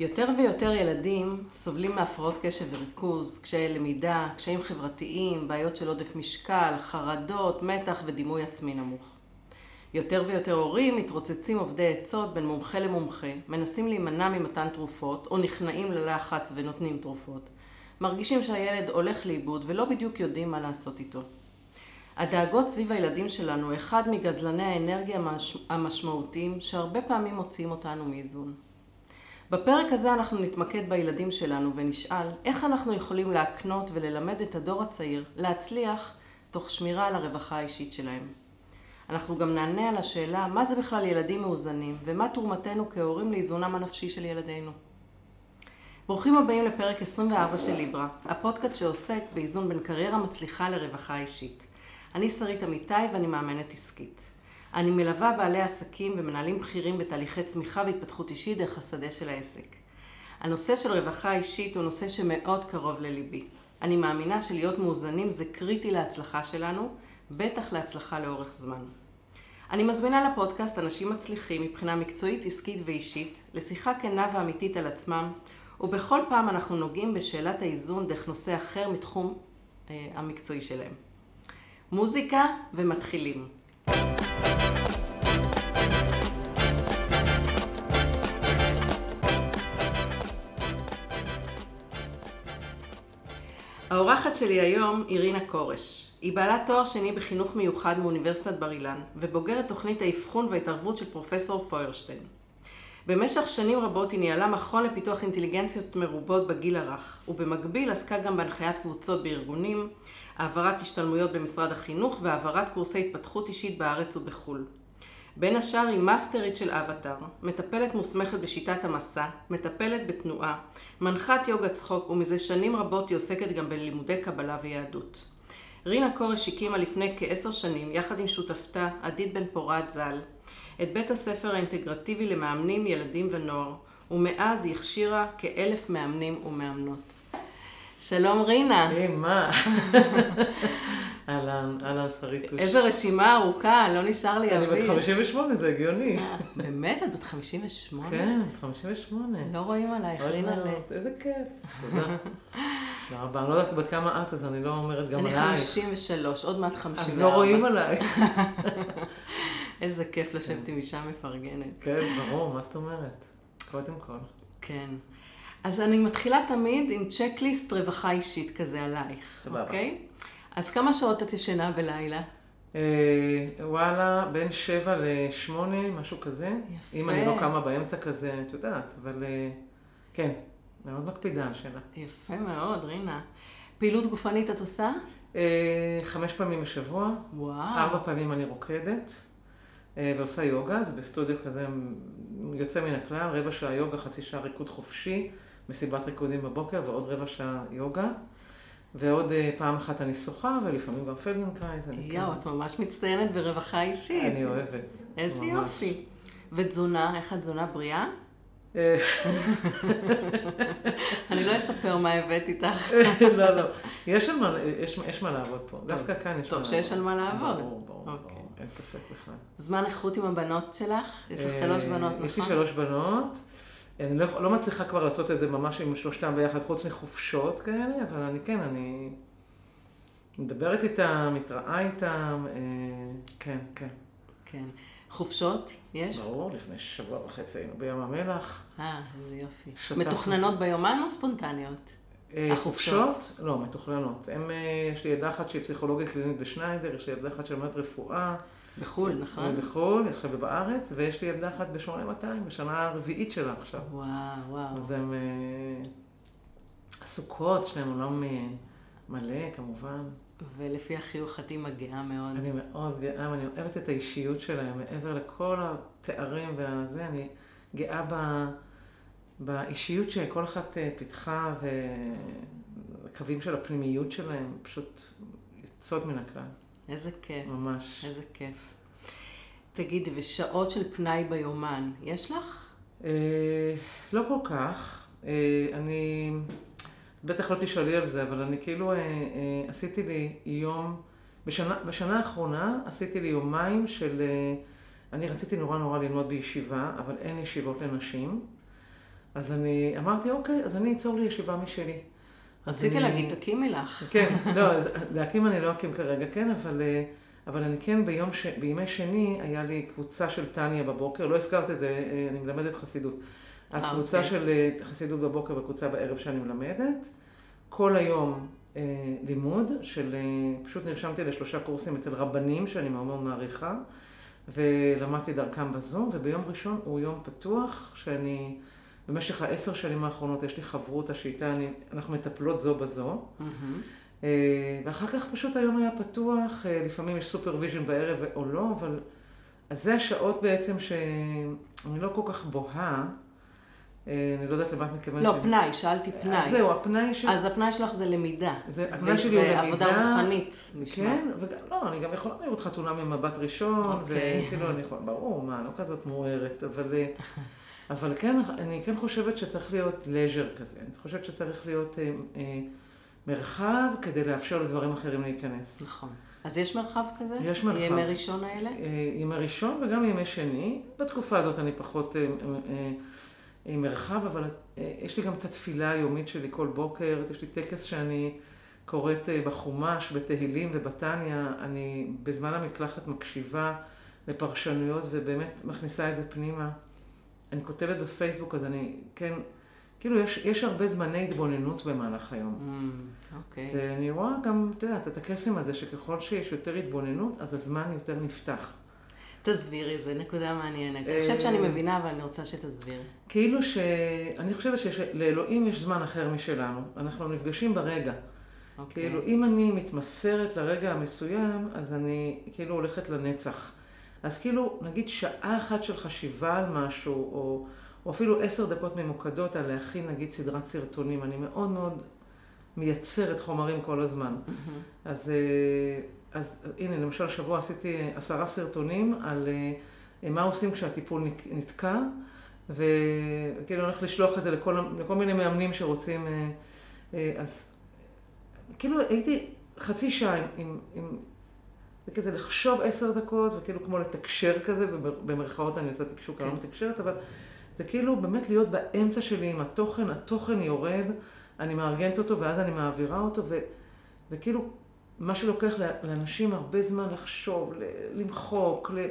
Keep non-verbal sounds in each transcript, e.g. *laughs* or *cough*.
יותר ויותר ילדים סובלים מהפרעות קשב וריכוז, קשיי למידה, קשיים חברתיים, בעיות של עודף משקל, חרדות, מתח ודימוי עצמי נמוך. יותר ויותר הורים מתרוצצים עובדי עצות בין מומחה למומחה, מנסים להימנע ממתן תרופות, או נכנעים ללחץ ונותנים תרופות. מרגישים שהילד הולך לאיבוד ולא בדיוק יודעים מה לעשות איתו. הדאגות סביב הילדים שלנו אחד מגזלני האנרגיה המשמעותיים שהרבה פעמים מוציאים אותנו מאיזון. בפרק הזה אנחנו נתמקד בילדים שלנו ונשאל איך אנחנו יכולים להקנות וללמד את הדור הצעיר להצליח תוך שמירה על הרווחה האישית שלהם. אנחנו גם נענה על השאלה מה זה בכלל ילדים מאוזנים ומה תרומתנו כהורים לאיזונם הנפשי של ילדינו. ברוכים הבאים לפרק 24 של ליברה, הפודקאסט שעוסק באיזון בין קריירה מצליחה לרווחה אישית. אני שרית אמיתי ואני מאמנת עסקית. אני מלווה בעלי עסקים ומנהלים בכירים בתהליכי צמיחה והתפתחות אישית דרך השדה של העסק. הנושא של רווחה אישית הוא נושא שמאוד קרוב לליבי. אני מאמינה שלהיות מאוזנים זה קריטי להצלחה שלנו, בטח להצלחה לאורך זמן. אני מזמינה לפודקאסט אנשים מצליחים מבחינה מקצועית, עסקית ואישית, לשיחה כנה ואמיתית על עצמם, ובכל פעם אנחנו נוגעים בשאלת האיזון דרך נושא אחר מתחום אה, המקצועי שלהם. מוזיקה ומתחילים. האורחת שלי היום היא רינה כורש. היא בעלת תואר שני בחינוך מיוחד מאוניברסיטת בר אילן, ובוגרת תוכנית האבחון וההתערבות של פרופסור פוירשטיין. במשך שנים רבות היא ניהלה מכון לפיתוח אינטליגנציות מרובות בגיל הרך, ובמקביל עסקה גם בהנחיית קבוצות בארגונים, העברת השתלמויות במשרד החינוך והעברת קורסי התפתחות אישית בארץ ובחו"ל. בין השאר היא מאסטרית של אבטאר, מטפלת מוסמכת בשיטת המסע, מטפלת בתנועה, מנחת יוגה צחוק ומזה שנים רבות היא עוסקת גם בלימודי קבלה ויהדות. רינה כורש הקימה לפני כעשר שנים, יחד עם שותפתה עדית בן פורת ז"ל, את בית הספר האינטגרטיבי למאמנים, ילדים ונוער, ומאז היא הכשירה כאלף מאמנים ומאמנות. שלום רינה. היי, מה? אהלן, אהלן שריטוש. איזה רשימה ארוכה, לא נשאר לי אוויר. אני בת 58, זה הגיוני. באמת? את בת 58? כן, בת 58. לא רואים עלייך, רינה ל... איזה כיף, תודה. תודה רבה. אני לא יודעת בת כמה את, אז אני לא אומרת גם עלייך. אני 53, עוד מעט 54. אז לא רואים עלייך. *laughs* איזה כיף לשבת עם אישה מפרגנת. כן, ברור, מה זאת אומרת? קודם כל. כן. אז אני מתחילה תמיד עם צ'קליסט רווחה אישית כזה עלייך. סבבה. אוקיי? אז כמה שעות את ישנה בלילה? אה, וואלה, בין שבע לשמונה, משהו כזה. יפה. אם אני לא קמה באמצע כזה, את יודעת, אבל אה, כן, מאוד מקפידה על שינה. יפה מאוד, רינה. פעילות גופנית את עושה? אה, חמש פעמים בשבוע. וואו. ארבע פעמים אני רוקדת. ועושה יוגה, זה בסטודיו כזה יוצא מן הכלל, רבע שעה יוגה, חצי שעה ריקוד חופשי, מסיבת ריקודים בבוקר ועוד רבע שעה יוגה. ועוד אה, פעם אחת אני שוחה, ולפעמים גם פלדנקרייז. יואו, את ממש מצטיינת ברווחה אישית. אני אוהבת. איזה יופי. ותזונה, איך התזונה בריאה? אה. *laughs* אני לא אספר מה הבאת איתך. *laughs* לא, לא. יש, מה, יש, יש מה לעבוד פה. דווקא כאן יש מה לעבוד. טוב שיש על מה לעבוד. ברור, ברור, ברור. אוקיי. אין ספק בכלל. זמן איכות עם הבנות שלך? יש לך שלוש בנות, נכון? יש לי שלוש בנות. אני לא, לא מצליחה כבר לעשות את זה ממש עם שלושתם ביחד, חוץ מחופשות כאלה, אבל אני כן, אני מדברת איתם, מתראה איתם, אה, כן, כן. כן. חופשות יש? ברור, לפני שבוע וחצי היינו בים המלח. אה, איזה יופי. מתוכננות ביומן או ספונטניות? אה, החופשות? לא, מתוכננות. הם, אה, יש לי ילדה אחת שהיא פסיכולוגית קלינית בשניידר, יש לי ילדה אחת שלומדת רפואה. בחו"ל, נכון? בחו"ל, עכשיו בארץ, ויש לי ילדה אחת ב-8200, בשנה הרביעית שלה עכשיו. וואו, וואו. אז הן אה, עסוקות, יש להן עולם אה, מלא, כמובן. ולפי החיוך את אימא גאה מאוד. אני מאוד גאה, ואני אוהבת את האישיות שלהם, מעבר לכל התארים והזה, אני גאה ב... באישיות שכל אחת אה, פיתחה, והקווים של הפנימיות שלהם פשוט יוצאות מן הכלל. איזה כיף. ממש. איזה כיף. תגידי, ושעות של פנאי ביומן, יש לך? אה, לא כל כך. אה, אני, בטח לא תשאלי על זה, אבל אני כאילו אה, אה, עשיתי לי יום, בשנה, בשנה האחרונה עשיתי לי יומיים של, אה, אני רציתי נורא נורא ללמוד בישיבה, אבל אין ישיבות לנשים. אז אני אמרתי, אוקיי, אז אני אצור לי ישיבה משלי. רציתי אני... להגיד, תקימי לך. כן, *laughs* לא, להקים אני לא אקים כרגע, כן, אבל, אה, אבל אני כן ביום ש... בימי שני היה לי קבוצה של טניה בבוקר, לא הזכרת את זה, אה, אני מלמדת חסידות. אז קבוצה אוקיי. של חסידות בבוקר וקבוצה בערב שאני מלמדת. כל היום אה, לימוד של, אה, פשוט נרשמתי לשלושה קורסים אצל רבנים שאני מאוד מאוד מעריכה, ולמדתי דרכם בזום, וביום ראשון הוא יום פתוח, שאני, במשך העשר שנים האחרונות יש לי חברותה שאיתה אני, אנחנו מטפלות זו בזו. אמ-המ. ואחר כך פשוט היום היה פתוח, לפעמים יש supervision בערב או לא, אבל... אז זה השעות בעצם שאני לא כל כך בוהה. אה, אני לא יודעת למה את מתכוונת. לא, פנאי, שאלתי פנאי. אז זהו, הפנאי שלי... אז הפנאי שלך זה למידה. זה, הפנאי שלי הוא למידה. ועבודה רוחנית, נשמע. כן, וגם, לא, אני גם יכולה לראות חתונה ממבט ראשון, אוקיי. וכאילו, אני יכולה, ברור, מה, לא כזאת מוארת, אבל... *laughs* אה, אבל כן, אני כן חושבת שצריך להיות לז'ר כזה. אני חושבת שצריך להיות אה, אה, מרחב כדי לאפשר לדברים אחרים להיכנס. נכון. אז יש מרחב כזה? יש מרחב. ימי ראשון האלה? אה, ימי ראשון וגם ימי שני. בתקופה הזאת אני פחות... אה, אה, עם מרחב, אבל אה, יש לי גם את התפילה היומית שלי כל בוקר, יש לי טקס שאני קוראת אה, בחומש, בתהילים ובתניא, אני בזמן המקלחת מקשיבה לפרשנויות ובאמת מכניסה את זה פנימה. אני כותבת בפייסבוק, אז אני, כן, כאילו יש, יש הרבה זמני התבוננות במהלך היום. Mm, אוקיי. Mm, okay. ואני רואה גם, את יודעת, את הקסם הזה שככל שיש יותר התבוננות, אז הזמן יותר נפתח. תסבירי, זו נקודה מעניינת. אני חושבת שאני אה, מבינה, אבל אני רוצה שתסביר. כאילו ש... אני חושבת שלאלוהים יש זמן אחר משלנו. אנחנו נפגשים ברגע. Okay. אוקיי. כאילו, אם אני מתמסרת לרגע המסוים, אז אני כאילו הולכת לנצח. אז כאילו, נגיד שעה אחת של חשיבה על משהו, או, או אפילו עשר דקות ממוקדות על להכין נגיד סדרת סרטונים. אני מאוד מאוד מייצרת חומרים כל הזמן. Mm-hmm. אז... אה, אז הנה, למשל, השבוע עשיתי עשרה סרטונים על אה, מה עושים כשהטיפול נתקע, וכאילו אני הולכת לשלוח את זה לכל, לכל מיני מאמנים שרוצים, אה, אז כאילו הייתי חצי שעה עם, עם, עם זה כזה לחשוב עשר דקות, וכאילו כמו לתקשר כזה, במרכאות אני עושה תקשור, כן. לא מתקשרת, אבל זה כאילו באמת להיות באמצע שלי עם התוכן, התוכן יורד, אני מארגנת אותו ואז אני מעבירה אותו, ו, וכאילו מה שלוקח לאנשים הרבה זמן לחשוב, למחוק, ל...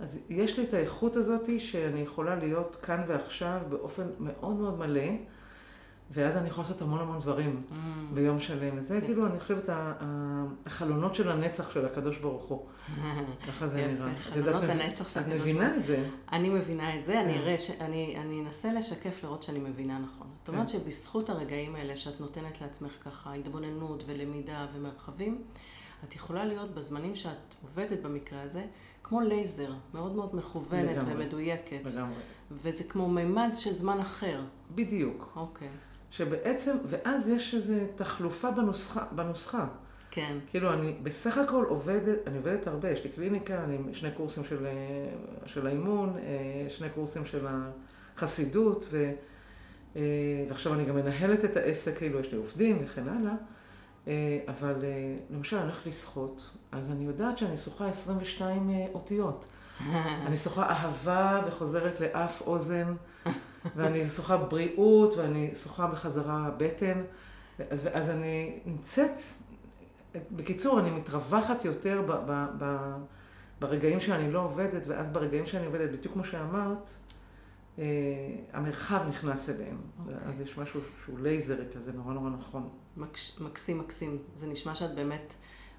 אז יש לי את האיכות הזאת שאני יכולה להיות כאן ועכשיו באופן מאוד מאוד מלא, ואז אני יכולה לעשות המון המון דברים mm. ביום שלם. וזה כן. כאילו, אני חושבת, החלונות של הנצח של הקדוש ברוך הוא. *laughs* ככה זה נראה. חלונות הנצח של הקדוש ברוך הוא. את מבינה את זה. אני מבינה את זה, אני כן. אראה, אני אנסה לשקף לראות שאני מבינה נכון. זאת אומרת כן. שבזכות הרגעים האלה שאת נותנת לעצמך ככה התבוננות ולמידה ומרחבים, את יכולה להיות בזמנים שאת עובדת במקרה הזה, כמו לייזר, מאוד מאוד מכוונת לגמרי, ומדויקת. לגמרי. וזה כמו מימד של זמן אחר. בדיוק. אוקיי. שבעצם, ואז יש איזו תחלופה בנוסחה. בנוסחה. כן. כאילו, אני בסך הכל עובדת, אני עובדת הרבה, יש לי קליניקה, אני שני קורסים של, של האימון, אה, שני קורסים של החסידות, ו, אה, ועכשיו אני גם מנהלת את העסק, כאילו, יש לי עובדים וכן הלאה. אה, אבל למשל, אני הולכת לשחות, אז אני יודעת שאני שוחה 22 אותיות. *laughs* אני שוחה אהבה וחוזרת לאף אוזן, ואני שוחה בריאות, ואני שוחה בחזרה בטן. אז, אז אני נמצאת, בקיצור, אני מתרווחת יותר ב, ב, ב, ברגעים שאני לא עובדת, ואז ברגעים שאני עובדת, בדיוק כמו שאמרת, אה, המרחב נכנס אליהם. Okay. אוקיי. אז יש משהו שהוא לייזרי כזה, נורא נורא נכון. מקש, מקסים, מקסים. זה נשמע שאת באמת...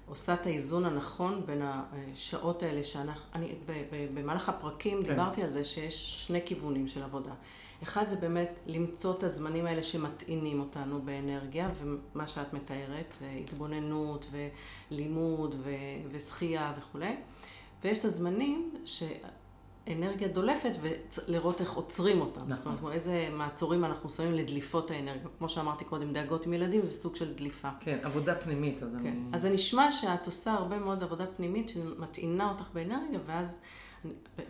עושה את האיזון הנכון בין השעות האלה שאנחנו, אני, במהלך הפרקים כן. דיברתי על זה שיש שני כיוונים של עבודה. אחד זה באמת למצוא את הזמנים האלה שמטעינים אותנו באנרגיה, ומה שאת מתארת, התבוננות ולימוד ושחייה וכולי. ויש את הזמנים ש... אנרגיה דולפת ולראות איך עוצרים אותה. נכון. זאת אומרת, איזה מעצורים אנחנו שמים לדליפות האנרגיה. כמו שאמרתי קודם, דאגות עם ילדים זה סוג של דליפה. כן, עבודה פנימית. אז כן. אני... אז זה נשמע שאת עושה הרבה מאוד עבודה פנימית שמטעינה אותך באנרגיה, ואז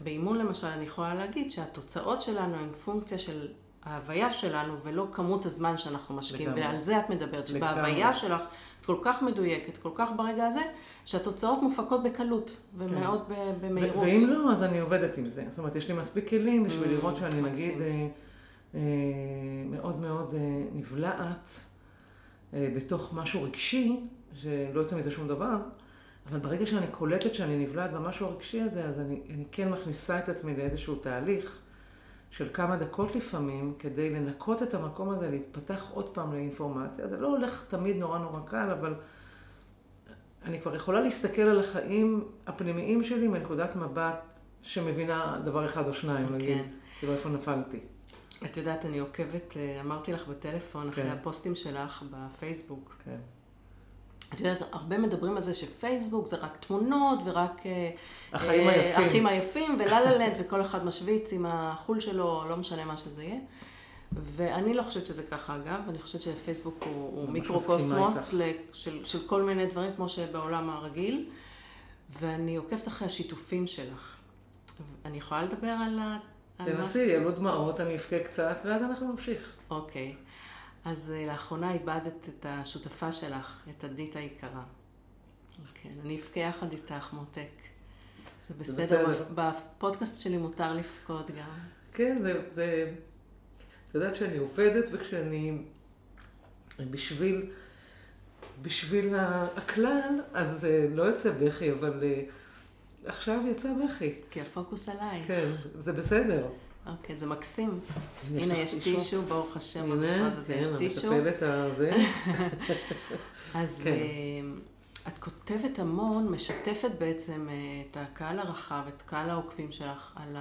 באימון למשל אני יכולה להגיד שהתוצאות שלנו הן פונקציה של ההוויה שלנו ולא כמות הזמן שאנחנו משקיעים. לגמרי. ועל זה את מדברת, שבהוויה שלך את כל כך מדויקת, כל כך ברגע הזה, שהתוצאות מופקות בקלות ומאוד כן. במהירות. ואם לא, אז אני עובדת עם זה. זאת אומרת, יש לי מספיק כלים בשביל mm, לראות שאני נגיד... אה, אה, מאוד מאוד אה, נבלעת אה, בתוך משהו רגשי, שלא יוצא מזה שום דבר, אבל ברגע שאני קולטת שאני נבלעת במשהו הרגשי הזה, אז אני, אני כן מכניסה את עצמי לאיזשהו תהליך של כמה דקות לפעמים, כדי לנקות את המקום הזה, להתפתח עוד פעם לאינפורמציה. זה לא הולך תמיד נורא נורא קל, אבל אני כבר יכולה להסתכל על החיים הפנימיים שלי מנקודת מבט שמבינה דבר אחד או שניים, נגיד, כן. כאילו איפה נפלתי. את יודעת, אני עוקבת, אה, אמרתי לך בטלפון, אחרי כן. הפוסטים שלך בפייסבוק. כן. את יודעת, הרבה מדברים על זה שפייסבוק זה רק תמונות ורק... אה, החיים אה, היפים. החיים היפים ולה לה לנד, וכל אחד משוויץ עם החול שלו, לא משנה מה שזה יהיה. ואני לא חושבת שזה ככה אגב, אני חושבת שפייסבוק הוא, הוא מיקרוקוסמוס של, של כל מיני דברים כמו שבעולם הרגיל, ואני עוקבת אחרי השיתופים שלך. אני יכולה לדבר על ה... תנסי, יעלו דמעות, אני אבכה קצת, ואז אנחנו נמשיך. אוקיי. אז אה, לאחרונה איבדת את השותפה שלך, את עדית היקרה. כן, אני אבכה יחד איתך, מותק. זה בסדר, בסדר. בפודקאסט שלי מותר לבכות גם. כן, זה, זה... את יודעת שאני עובדת וכשאני... בשביל... בשביל הכלל, אז זה לא יוצא בכי, אבל אה, עכשיו יצא בכי. כי הפוקוס עליי. כן, זה בסדר. אוקיי, זה מקסים. הנה, יש טישו? ברוך השם, הנה, במשרד הזה כן, יש טישו. המטפלת הזה. *laughs* אז כן. אה, את כותבת המון, משתפת בעצם אה, את הקהל הרחב, את קהל העוקבים שלך, על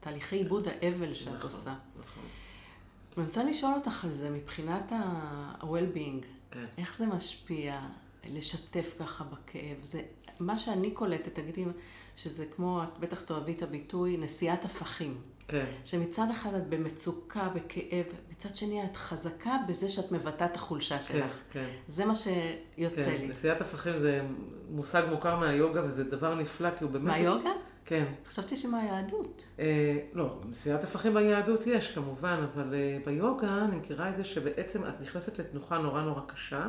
תהליכי עיבוד האבל שאת נכון, עושה. נכון. אני רוצה לשאול אותך על זה מבחינת ה-well-being. כן. איך זה משפיע לשתף ככה בכאב? זה מה שאני קולטת, תגידי שזה כמו, את בטח תאהבי את הביטוי, נשיאת הפכים. כן. שמצד אחד את במצוקה, בכאב, מצד שני את חזקה בזה שאת מבטאת את החולשה כן, שלך. כן. זה מה שיוצא כן, לי. נשיאת הפכים זה מושג מוכר מהיוגה וזה דבר נפלא, כי הוא באמת... מהיוגה? כן. חשבתי שמהיהדות. אה, לא, נשיאת הפכים ביהדות יש כמובן, אבל אה, ביוגה אני מכירה את זה שבעצם את נכנסת לתנוחה נורא נורא קשה,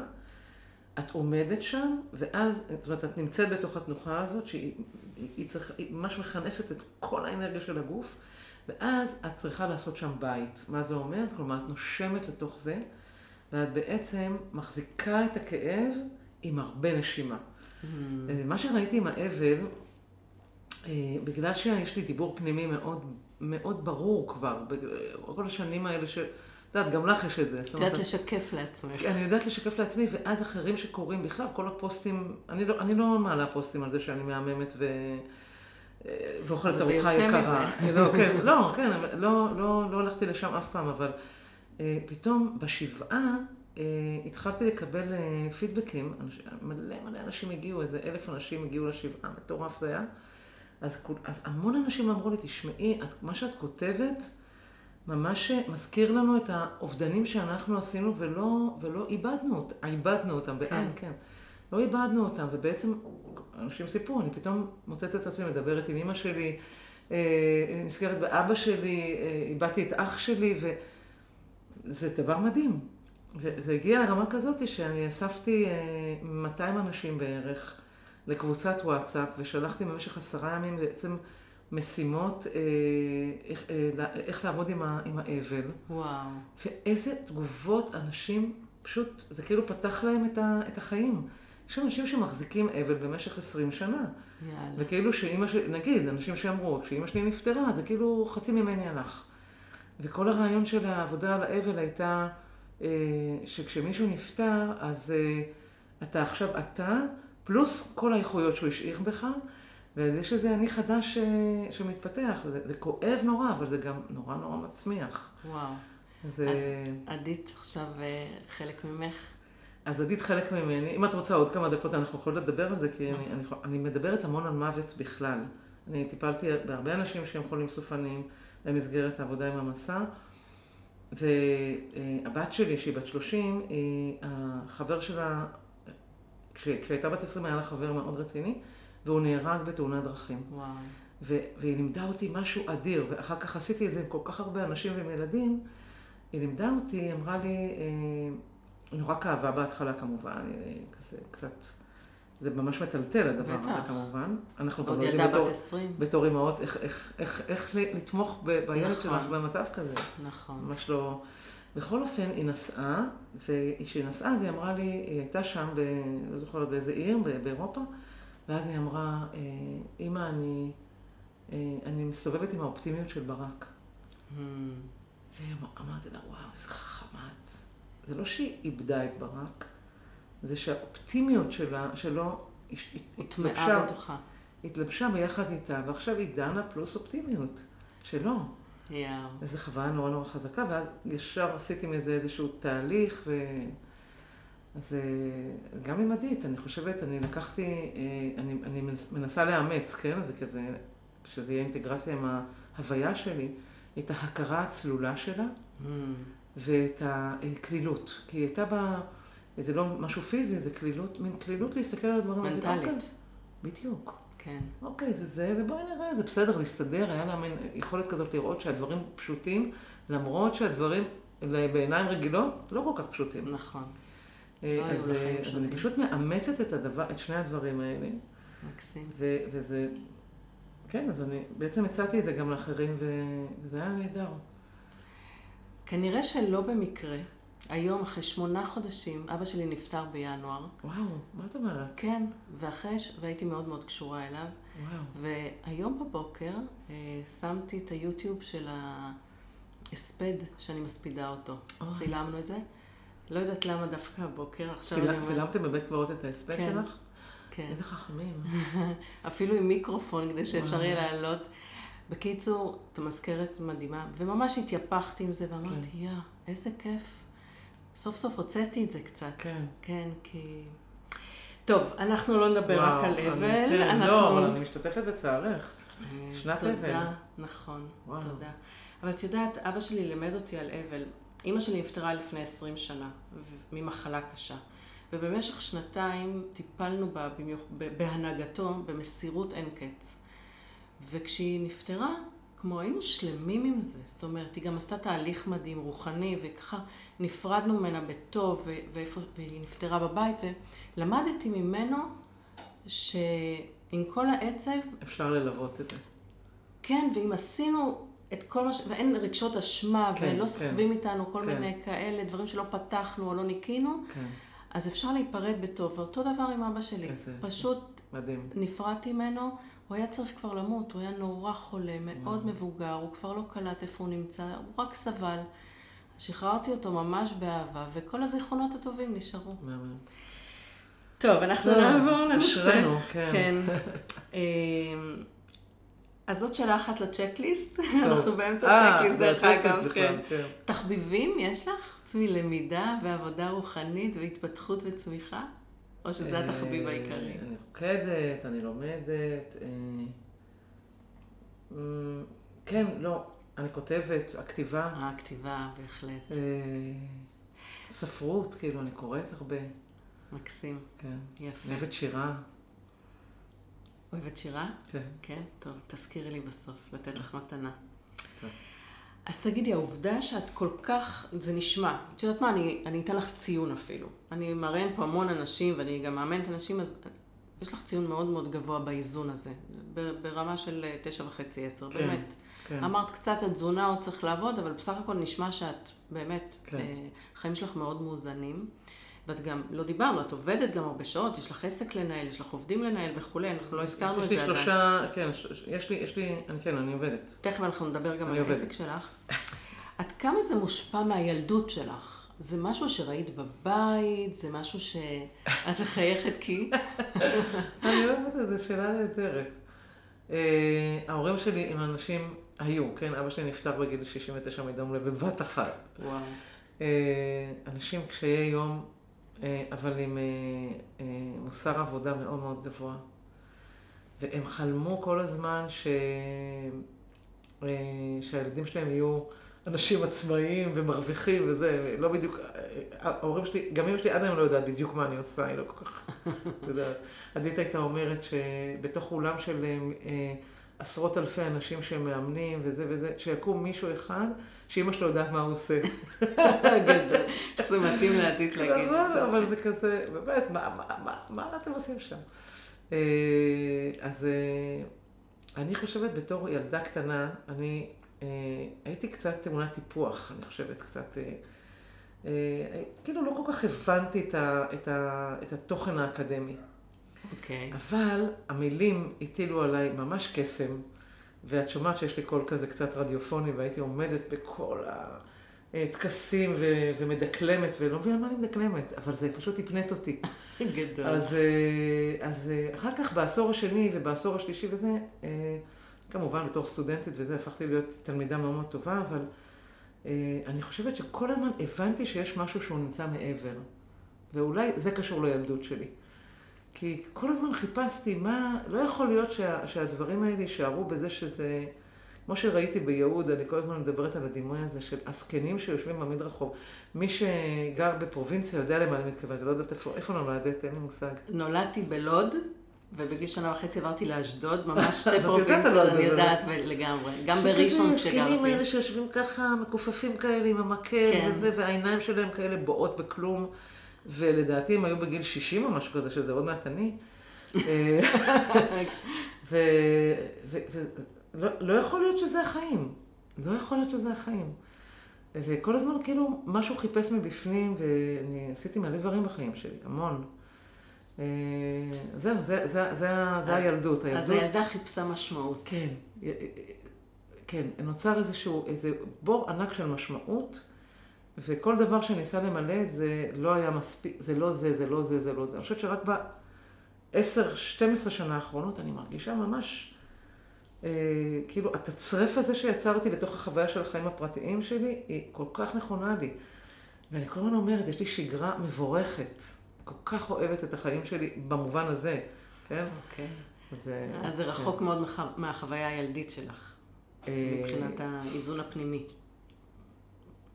את עומדת שם, ואז, זאת אומרת, את נמצאת בתוך התנוחה הזאת, שהיא היא, היא צריך, היא ממש מכנסת את כל האנרגיה של הגוף, ואז את צריכה לעשות שם בית. מה זה אומר? כלומר, את נושמת לתוך זה, ואת בעצם מחזיקה את הכאב עם הרבה נשימה. אה, מה שראיתי עם האבל, אה, בגלל שיש לי דיבור פנימי מאוד, מאוד ברור כבר, כל השנים האלה ש... את יודעת, גם לך יש את זה. את יודעת לשקף לעצמך. אני יודעת לשקף לעצמי, ואז אחרים שקוראים בכלל, כל הפוסטים, אני לא, אני לא מעלה פוסטים על זה שאני מהממת ו... אה, ואוכלת ארוחה יקרה. *laughs* לא, כן, לא, כן, לא, לא, לא הלכתי לשם אף פעם, אבל אה, פתאום בשבעה אה, התחלתי לקבל אה, פידבקים, אנש, מלא מלא אנשים הגיעו, איזה אלף אנשים הגיעו לשבעה, מטורף זה היה. אז, אז המון אנשים אמרו לי, תשמעי, את, מה שאת כותבת, ממש מזכיר לנו את האובדנים שאנחנו עשינו ולא, ולא איבדנו איבדנו אותם, בעין, כן. לא איבדנו אותם, ובעצם אנשים סיפרו, אני פתאום מוצאת את עצמי מדברת עם אמא שלי, אה, נזכרת באבא שלי, אה, איבדתי את אח שלי, וזה דבר מדהים. וזה הגיע לרמה כזאת שאני אספתי אה, 200 אנשים בערך לקבוצת וואטסאפ, ושלחתי במשך עשרה ימים בעצם משימות אה, איך, אה, איך לעבוד עם, ה, עם האבל. וואו. ואיזה תגובות אנשים, פשוט, זה כאילו פתח להם את, ה, את החיים. יש אנשים שמחזיקים אבל במשך 20 שנה. יאללה. וכאילו שאימא שלי, נגיד, אנשים שאמרו, כשאימא שלי נפטרה, זה כאילו חצי ממני הלך. וכל הרעיון של העבודה על האבל הייתה אה, שכשמישהו נפטר, אז אה, אתה עכשיו אתה, פלוס כל האיכויות שהוא השאיר בך, ואז יש איזה אני חדש אה, שמתפתח. זה, זה כואב נורא, אבל זה גם נורא נורא מצמיח. וואו. זה... אז עדית עכשיו חלק ממך. אז עדית חלק ממני. אם את רוצה עוד כמה דקות, אנחנו יכולות לדבר על זה, כי אני, אני, אני מדברת המון על מוות בכלל. אני טיפלתי בהרבה אנשים שהם חולים סופניים במסגרת העבודה עם המסע, והבת שלי, שהיא בת 30, היא, החבר שלה, כש- כשהייתה בת 20 היה לה חבר מאוד רציני, והוא נהרג בתאונת דרכים. וואו. ו- והיא לימדה אותי משהו אדיר, ואחר כך עשיתי את זה עם כל כך הרבה אנשים ועם ילדים. היא לימדה אותי, אמרה לי, אה, נורא כאבה בהתחלה כמובן, כזה קצת זה ממש מטלטל הדבר. הזה כמובן. אנחנו גם לא יודעים בתור- 20. בתור אימהות איך- איך- איך- איך לתמוך ב- בילד נכון. שלך במצב כזה. נכון. ממש לא... בכל אופן, היא נסעה, וכשהיא נסעה, אז היא אמרה לי, היא הייתה שם, ב... לא זוכרת באיזה עיר, באירופה, ואז היא אמרה, אה, אמא, אני, אה, אני מסתובבת עם האופטימיות של ברק. Hmm. ואמרתי לה, וואו, איזה. זה לא שהיא איבדה את ברק, זה שהאופטימיות שלה, שלו, התלבשה, בתוכה. התלבשה ביחד איתה, ועכשיו היא דנה פלוס אופטימיות שלו. יאו. וזו חוויה נורא נורא חזקה, ואז ישר עשיתי מזה איזשהו תהליך, ו... אז אה, גם עם עדית, אני חושבת, אני לקחתי, אה, אני, אני מנס- מנסה לאמץ, כן? זה כזה, שזה יהיה אינטגרציה עם ההוויה שלי, את ההכרה הצלולה שלה Hmm. ואת הקלילות. כי היא הייתה בה, זה לא משהו פיזי, זה קלילות, מין קלילות להסתכל על הדברים. מנטלית. "אוקיי, בדיוק. כן. אוקיי, זה זה, ובואי נראה, זה בסדר, להסתדר, היה לה מין יכולת כזאת לראות שהדברים פשוטים, למרות שהדברים בעיניים רגילות לא כל כך פשוטים. נכון. אה, לא אז, אה, אז אני. פשוט מאמצת את, הדבר, את שני הדברים האלה, מקסים. ו, וזה, כן, אז אני בעצם הצעתי את זה גם לאחרים, ו, וזה היה נהדר. כנראה שלא במקרה. היום, אחרי שמונה חודשים, אבא שלי נפטר בינואר. וואו, מה את אומרת? כן, ואחרי, והייתי מאוד מאוד קשורה אליו. וואו. והיום בבוקר אה, שמתי את היוטיוב של ההספד שאני מספידה אותו. אוי. צילמנו את זה. לא יודעת למה דווקא הבוקר, עכשיו ציל- אני אומרת... צילמתם בבית קברות את ההספד כן. שלך? כן. איזה חכמים. *laughs* אפילו עם מיקרופון כדי שאפשר. יהיה לעלות. בקיצור, את מזכרת מדהימה, וממש התייפחתי עם זה ואמרתי, כן. יא, איזה כיף. סוף סוף הוצאתי את זה קצת. כן. כן, כי... טוב, אנחנו לא נדבר וואו, רק על אבל, כן, אנחנו... לא, אבל אני משתתפת בצערך. אה, שנת תודה, אבל. נכון, וואו. תודה. אבל את יודעת, אבא שלי לימד אותי על אבל. אימא שלי נפטרה לפני 20 שנה, ממחלה קשה. ובמשך שנתיים טיפלנו בה במיוח... בהנהגתו במסירות אין קץ. וכשהיא נפטרה, כמו היינו שלמים עם זה, זאת אומרת, היא גם עשתה תהליך מדהים, רוחני, וככה נפרדנו ממנה בטוב, ו- ואיפה, והיא נפטרה בבית, ולמדתי ממנו שעם כל העצב, אפשר ללוות את זה. כן, ואם עשינו את כל מה ש... ואין רגשות אשמה, כן, ולא כן. סוחבים איתנו כל כן. מיני כאלה, דברים שלא פתחנו או לא ניקינו, כן, אז אפשר להיפרד בטוב. ואותו דבר עם אבא שלי. איזה- פשוט מדהים. נפרדתי ממנו, הוא היה צריך כבר למות, הוא היה נורא חולה, מאוד מבוגר, הוא כבר לא קלט איפה הוא נמצא, הוא רק סבל. שחררתי אותו ממש באהבה, וכל הזיכרונות הטובים נשארו. מהמם. טוב, אנחנו לא, נעבור לנושא. אשרינו, כן. כן. *laughs* אמ, אז זאת שאלה אחת לצ'קליסט. *laughs* אנחנו באמצע אה, הצ'קליסט, זה דרך אגב, כן. כן. תחביבים יש לך? חוץ מלמידה ועבודה רוחנית והתפתחות וצמיחה? או שזה התחביב אה, העיקרי? אני רוקדת, אני לומדת. אה, אמ, כן, לא, אני כותבת, הכתיבה, הכתיבה, בהחלט. אה, ספרות, כאילו, אני קוראת הרבה, מקסים. כן. יפה. אני אוהבת שירה, אוהבת שירה? כן. כן? טוב, תזכירי לי בסוף, לתת לך מתנה. טוב. אז תגידי, העובדה שאת כל כך, זה נשמע, את יודעת מה, אני, אני אתן לך ציון אפילו. אני מראיין פה המון אנשים, ואני גם מאמנת אנשים, אז יש לך ציון מאוד מאוד גבוה באיזון הזה, ברמה של אה, תשע וחצי, עשר, כן, באמת. כן. אמרת קצת התזונה עוד צריך לעבוד, אבל בסך הכל נשמע שאת באמת, כן. אה, החיים שלך מאוד מאוזנים. ואת גם, לא דיברנו, את עובדת גם הרבה שעות, יש לך עסק לנהל, יש לך עובדים לנהל וכולי, אנחנו לא הזכרנו יש את לי זה עדיין. שלושה, כן, יש לי, יש לי, אני- כן, אני עובדת. תכף אנחנו נדבר גם על. העסק שלך. עד כמה זה מושפע מהילדות שלך? זה משהו שראית בבית? זה משהו שאת מחייכת כי? *laughs* אני לא יודעת, זו שאלה נהדרת. אה, ההורים שלי הם אנשים, היו, כן, אבא שלי נפטר בגיל 69 מדום לב בבת אחת. וואו. אה, אנשים קשיי יום, אבל עם אה, אה, מוסר עבודה מאוד מאוד גבוה. והם חלמו כל הזמן ש... אה, שהילדים שלהם יהיו אנשים עצמאיים ומרוויחים וזה, לא בדיוק, אה, ההורים שלי, גם אמא שלי עד היום לא יודעת בדיוק מה אני עושה, היא לא כל כך, את יודעת. עדית הייתה אומרת שבתוך אולם של אה, עשרות אלפי אנשים שהם מאמנים וזה וזה, שיקום מישהו אחד, שאימא שלו יודעת מה הוא עושה. *laughs* גדול. זה מתאים לעתיד להגיד. נכון, אבל זה כזה, באמת, מה, אתם עושים שם? אה, אז אה, אני חושבת בתור ילדה קטנה, אני אה, הייתי קצת טעונת טיפוח, אני חושבת, קצת... כאילו לא כל כך הבנתי את, ה, את, ה, את התוכן האקדמי. אוקיי. Okay. אבל המילים הטילו עליי ממש קסם, ואת שומעת שיש לי קול כזה קצת רדיופוני, והייתי עומדת בכל הטקסים ו- ומדקלמת, ולא מבינה מה אני מדקלמת, אבל זה פשוט הפנט אותי. *laughs* גדול. אז, אה, אז אה, אחר כך בעשור השני ובעשור השלישי וזה, אה, כמובן בתור סטודנטית וזה, הפכתי להיות תלמידה מאוד מאוד טובה, אבל אני חושבת שכל הזמן הבנתי שיש משהו שהוא נמצא מעבר. ואולי זה קשור לילדות שלי. כי כל הזמן חיפשתי מה, לא יכול להיות שה, שהדברים האלה יישארו בזה שזה, כמו שראיתי ביהוד, אני כל הזמן מדברת על הדימוי הזה של הזקנים שיושבים במדרחוב. מי שגר בפרובינציה יודע למה אני מתכוונת, לא יודעת איפה, איפה נולדת, אין לי מושג. נולדתי בלוד. ובגיל שנה וחצי עברתי לאשדוד, *laughs* ממש שתי פרובינציות, אני יודעת לגמרי. גם בראשון כשגרתי. שכזה הזקנים האלה שיושבים ככה, מכופפים כאלה עם המקל כן. וזה, והעיניים שלהם כאלה בועות בכלום. ולדעתי הם היו בגיל 60 או משהו כזה, שזה עוד מעט אני. *laughs* ולא לא יכול להיות שזה החיים. לא יכול להיות שזה החיים. וכל הזמן כאילו משהו חיפש מבפנים, ואני עשיתי מלא דברים בחיים שלי, המון. אה, זהו, זה, זה, זה, זה הילדות. הילדות. אז הילדה חיפשה משמעות. כן, כן, נוצר איזשהו, איזה בור ענק של משמעות. וכל דבר שניסה למלא את זה לא היה מספיק, זה לא זה, זה לא זה, זה לא זה. אני חושבת שרק ב-10-12 שנה האחרונות אני מרגישה ממש, אה, כאילו, התצרף הזה שיצרתי לתוך החוויה של החיים הפרטיים שלי, היא כל כך נכונה לי. ואני כל הזמן אומרת, יש לי שגרה מבורכת. כל כך אוהבת את החיים שלי במובן הזה, כן? אוקיי. אז, אה, אז זה רחוק כן. מאוד מהחוויה הילדית שלך, אה, מבחינת האיזון הפנימי.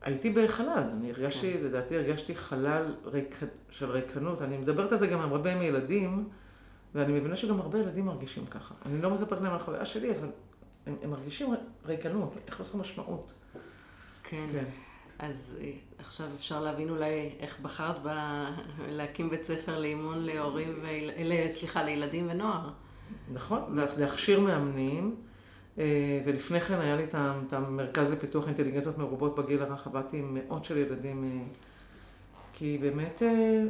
הייתי בחלל, אני הרגשתי, כן. לדעתי הרגשתי חלל ריק, של ריקנות. אני מדברת על זה גם עם הרבה מילדים, ואני מבינה שגם הרבה ילדים מרגישים ככה. אני לא מספרת להם על החוויה שלי, אבל הם, הם מרגישים ריקנות, חוסר משמעות. כן. כן. אז אה, עכשיו אפשר להבין אולי איך בחרת ב... להקים בית ספר לאימון להורים, ו... סליחה, לילדים ונוער. נכון, להכשיר מאמנים. אה, ולפני כן היה לי את המרכז לפיתוח אינטליגנציות מרובות בגיל הרך, עבדתי עם מאות של ילדים, אה, כי באמת אה,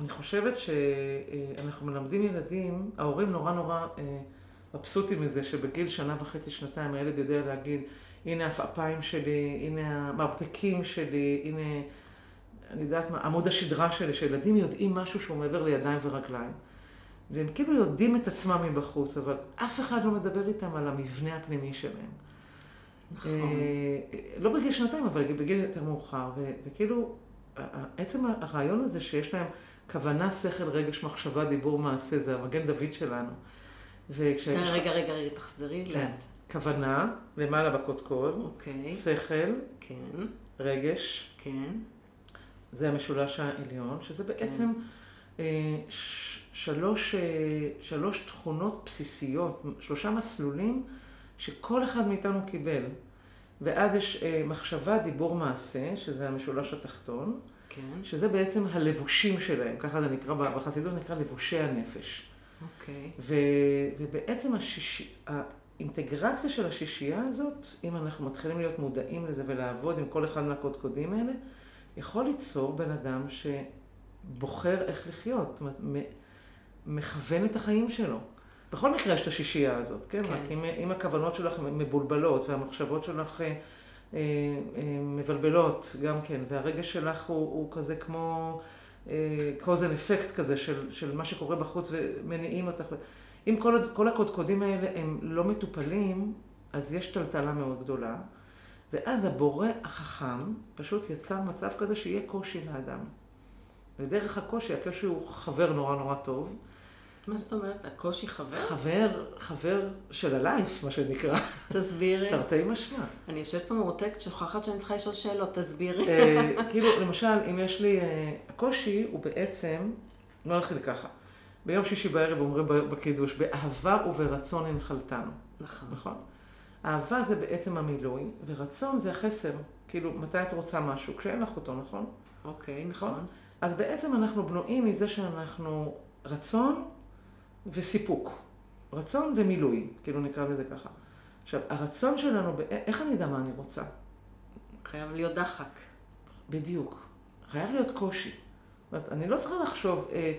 אני חושבת שאנחנו מלמדים ילדים, ההורים נורא נורא מבסוטים מזה שבגיל שנה וחצי, שנתיים, הילד יודע להגיד, הנה העפעפיים שלי, הנה המרפקים שלי, הנה, אני יודעת מה, עמוד השדרה שלי, שילדים יודעים משהו שהוא מעבר לידיים ורגליים. והם כאילו יודעים את עצמם מבחוץ, אבל אף אחד לא מדבר איתם על המבנה הפנימי שלהם. נכון. אה, לא בגיל שנתיים, אבל בגיל יותר מאוחר. וכאילו, עצם הרעיון הזה שיש להם כוונה, שכל, רגש, מחשבה, דיבור, מעשה, זה המגן דוד שלנו. וכשיש... רגע, רגע, רגע, תחזרי כן. לאט. כוונה, למעלה בקודקוד, אוקיי. שכל, כן. רגש, כן. זה המשולש העליון, שזה בעצם כן. אה, שלוש, אה, שלוש תכונות בסיסיות, שלושה מסלולים שכל אחד מאיתנו קיבל. ואז יש אה, מחשבה, דיבור, מעשה, שזה המשולש התחתון, כן. שזה בעצם הלבושים שלהם, ככה זה נקרא, בחסידות נקרא לבושי הנפש. אוקיי. ו, ובעצם השיש, האינטגרציה של השישייה הזאת, אם אנחנו מתחילים להיות מודעים לזה ולעבוד עם כל אחד מהקודקודים האלה, יכול ליצור בן אדם שבוחר איך לחיות. זאת אומרת, מכוון את החיים שלו. בכל מקרה יש את השישייה הזאת, כן? כן. רק אם, אם הכוונות שלך מבולבלות והמחשבות שלך אה, אה, מבלבלות גם כן, והרגש שלך הוא, הוא כזה כמו cause and effect כזה של, של מה שקורה בחוץ ומניעים אותך. אם כל, כל הקודקודים האלה הם לא מטופלים, אז יש טלטלה מאוד גדולה, ואז הבורא החכם פשוט יצר מצב כזה שיהיה קושי לאדם. ודרך הקושי, הקושי הוא חבר נורא נורא טוב, מה זאת אומרת? הקושי חבר? חבר, חבר של הלייף, מה שנקרא. תסבירי. תרתי משמע. אני יושבת פה מרותקת, שוכחת שאני צריכה לשאול שאלות, תסבירי. אה, כאילו, למשל, אם יש לי... אה, הקושי הוא בעצם, לא נתחיל ככה. ביום שישי בערב אומרים בקידוש, באהבה וברצון הנחלתנו. נכון. נכון? אהבה זה בעצם המילוי, ורצון זה החסר. כאילו, מתי את רוצה משהו? כשאין לך אותו, נכון? אוקיי, נכון. אז בעצם אנחנו בנויים מזה שאנחנו רצון וסיפוק. רצון ומילוי, כאילו נקרא לזה ככה. עכשיו, הרצון שלנו, איך אני אדע מה אני רוצה? חייב להיות דחק. בדיוק. חייב להיות קושי. זאת אומרת, אני לא צריכה לחשוב, אה,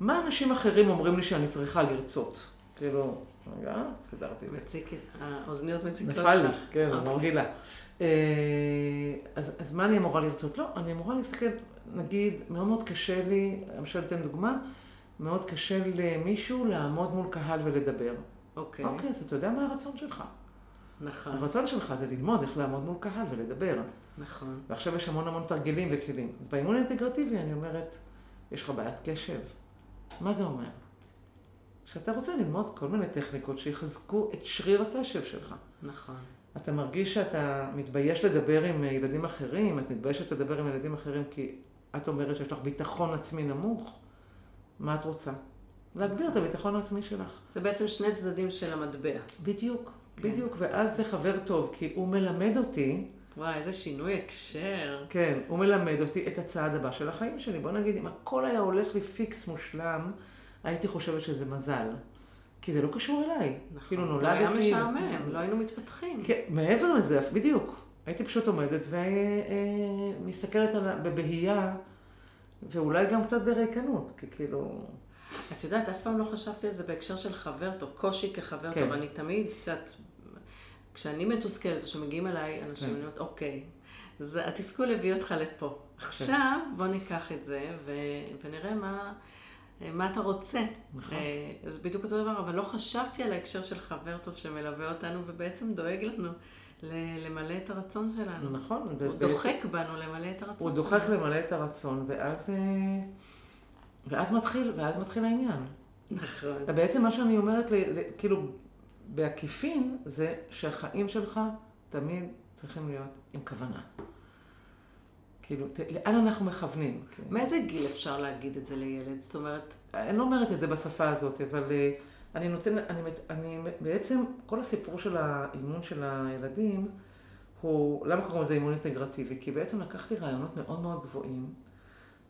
מה אנשים אחרים אומרים לי שאני צריכה לרצות? כאילו, רגע, סידרתי את זה. מציק, האוזניות מציקות נפל לי, לך. כן, אוקיי. מרגילה. אה, אז, אז מה אני אמורה לרצות? לא, אני אמורה להסתכל, נגיד, מאוד מאוד קשה לי, למשל אתן דוגמה, מאוד קשה למישהו לעמוד מול קהל ולדבר. אוקיי, אוקיי, אז אתה יודע מה הרצון שלך. נכון, הרצון שלך זה ללמוד איך לעמוד מול קהל ולדבר. נכון. ועכשיו יש המון המון תרגילים וכלים. אז באימון האינטגרטיבי אני אומרת, יש לך בעיית קשב. מה זה אומר? שאתה רוצה ללמוד כל מיני טכניקות שיחזקו את שריר הקשב שלך. נכון. אתה מרגיש שאתה מתבייש לדבר עם ילדים אחרים, את מתביישת לדבר עם ילדים אחרים כי את אומרת שיש לך ביטחון עצמי נמוך. מה את רוצה? להגביר את הביטחון העצמי שלך. זה בעצם שני צדדים של המטבע. בדיוק, כן. בדיוק. ואז זה חבר טוב, כי הוא מלמד אותי וואי, איזה שינוי הקשר. כן, הוא מלמד אותי את הצעד הבא של החיים שלי. בוא נגיד, אם הכל היה הולך לי פיקס מושלם, הייתי חושבת שזה מזל. כי זה לא קשור אליי. נכון. כאילו נולדתי... היה משעמם, לא היינו מתפתחים. כן, מעבר לזה, בדיוק. הייתי פשוט עומדת ומסתכלת על ה- בבהייה, ואולי גם קצת בריקנות, כי כאילו... את יודעת, אף פעם לא חשבתי על זה בהקשר של חבר טוב, קושי כחבר כן. טוב. אני תמיד, את יודעת, כשאני מתוסכלת, או שמגיעים אליי אנשים, כן. אני אומרת, אוקיי, זה התסכול הביא אותך לפה. עכשיו, בוא ניקח את זה ו- ונראה מה... מה אתה רוצה? נכון. אה, זה בדיוק אותו דבר, אבל לא חשבתי על ההקשר של חבר טוב שמלווה אותנו ובעצם דואג לנו למלא את הרצון שלנו. נכון. הוא ובעצם- דוחק בנו למלא את הרצון הוא שלנו. דוחק למלא את הרצון, ואז... אה, ואז מתחיל, ואז מתחיל העניין. נכון. ובעצם מה שאני אומרת, כאילו, בעקיפין, זה שהחיים שלך תמיד צריכים להיות עם כוונה. כאילו, ת, לאן אנחנו מכוונים? מאיזה גיל אפשר להגיד את זה לילד? זאת אומרת, אני לא אומרת את זה בשפה הזאת, אבל אה, אני נותן, אני, אני בעצם, כל הסיפור של האימון של הילדים, הוא, למה קוראים לזה אימון אינטגרטיבי? כי בעצם לקחתי רעיונות מאוד מאוד גבוהים,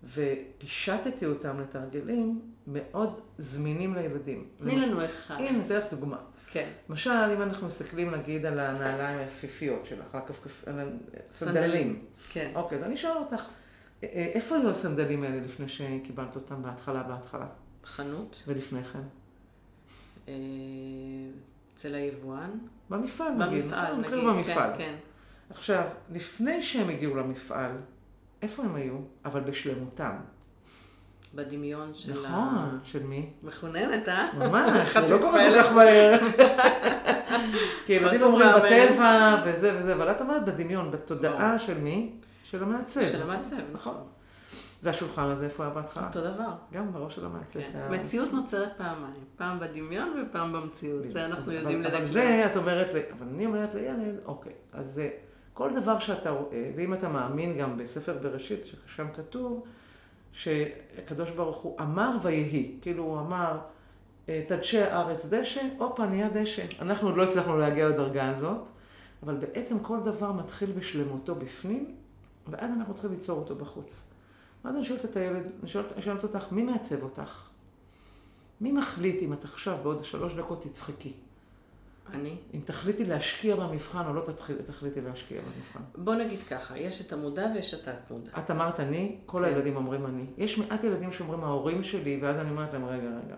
ופישטתי אותם לתרגלים מאוד זמינים לילדים. תני לנו אחד. הנה, אתן לך דוגמה. כן. למשל, אם אנחנו מסתכלים נגיד על הנעליים היפיפיות שלך, על הכפכפ... על סנדלים. הסנדלים. כן. אוקיי, אז אני אשאל אותך, אה, אה, איפה היו הסנדלים האלה לפני שקיבלת אותם בהתחלה, בהתחלה? חנות, ולפני כן? אה, אצל היבואן. במפעל נגיד. במפעל, נכון? נגיד. התחילו במפעל. כן, כן. עכשיו, לפני שהם הגיעו למפעל, איפה הם היו? אבל בשלמותם. בדמיון של נכון. של מי? המחוננת, אה? ממש, זה לא קורה. כל כך מהר. *laughs* כי ילדים אומרים. בטבע וזה וזה, אבל את אומרת בדמיון, בתודעה. של מי? של המעצב. של המעצב, נכון. והשולחן הזה, איפה היה בהתחלה? אותו דבר. גם בראש של המעצב. כן. מציאות נוצרת פעמיים, פעם בדמיון ופעם במציאות. זה אנחנו אבל- יודעים אבל לדקלם. זה, את אומרת, אבל אני אומרת לילד, אוקיי, אז זה, כל דבר שאתה רואה, ואם אתה מאמין גם בספר בראשית, ששם כתוב, שהקדוש ברוך הוא אמר ויהי, כאילו הוא אמר, אה, תדשא הארץ דשא, הופה, נהיה דשא. אנחנו עוד לא הצלחנו להגיע לדרגה הזאת, אבל בעצם כל דבר מתחיל בשלמותו בפנים, ואז אנחנו צריכים ליצור אותו בחוץ. ואז אני שואלת את הילד, אני שואלת, אני שואלת אותך, מי מעצב אותך? מי מחליט אם את עכשיו בעוד שלוש דקות תצחקי? אני? אם תחליטי להשקיע במבחן או לא תתחיל, תחליטי להשקיע במבחן. בוא נגיד ככה, יש את המודע ויש את התת-מודע. את אמרת אני, כל כן. הילדים אומרים אני. יש מעט ילדים שאומרים ההורים שלי, ואז אני אומרת להם, רגע, רגע.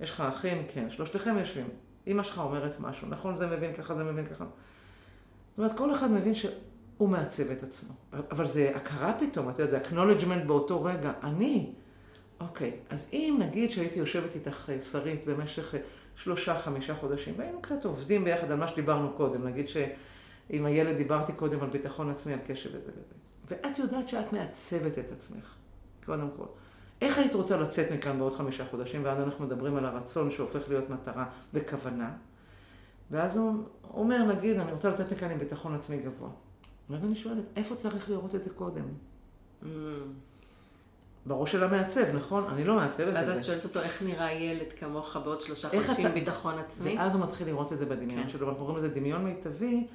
יש לך אחים? כן. שלושתכם יושבים. אמא שלך אומרת משהו, נכון זה מבין ככה, זה מבין ככה. זאת אומרת, כל אחד מבין שהוא מעצב את עצמו. אבל זה הכרה פתאום, את יודעת, זה acknowledgement באותו רגע. אני. אוקיי, אז אם נגיד שהייתי יושבת איתך, אה, שרית, במשך אה, שלושה, חמישה חודשים, והיינו קצת עובדים ביחד על מה שדיברנו קודם, נגיד שעם הילד דיברתי קודם על ביטחון עצמי, על קשב וזה וזה. ואת יודעת שאת מעצבת את עצמך, קודם כל. איך היית רוצה לצאת מכאן בעוד חמישה חודשים, ואז אנחנו מדברים על הרצון שהופך להיות מטרה בכוונה. ואז הוא אומר, נגיד, אני רוצה לצאת מכאן עם ביטחון עצמי גבוה. ואז אני שואלת, איפה צריך לראות את זה קודם? Mm, בראש של המעצב, נכון? אני לא מעצבת את ואז זה. את שואלת אותו, איך נראה ילד כמוך בעוד שלושה חודשים אתה- ביטחון עצמי? ואז הוא מתחיל לראות את זה בדמיון כן. שלו, ואנחנו קוראים לזה דמיון מיטבי,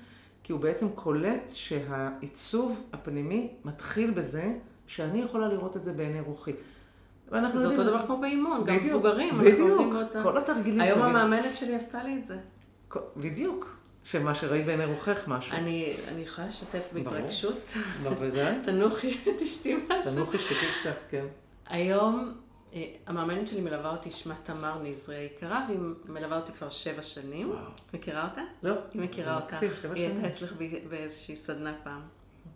כי הוא בעצם קולט שהעיצוב הפנימי מתחיל בזה שאני יכולה לראות את זה בעיני רוחי. ואנחנו זה אותו יודעים- דבר כמו באימון, גם בדיוק, מבוגרים, בדיוק, באותה... כל התרגילים היום. המאמנת שלי עשתה לי את זה. כל- בדיוק, שמה שראית בעיני רוחך משהו. אני אני יכולה לשתף. בהתרגשות? בוודאי. *laughs* תנוחי את אשתי משהו. תנוחי שתקי קצת, כן. היום אה, המאמנת שלי מלווה אותי, שמה תמר נזרי היקרה, והיא מלווה אותי כבר שבע שנים. וואו. מכירה אותה? לא. היא מכירה זה אותך. מקסים, שבע היא שנים. הייתה אצלך באיזושהי סדנה פעם.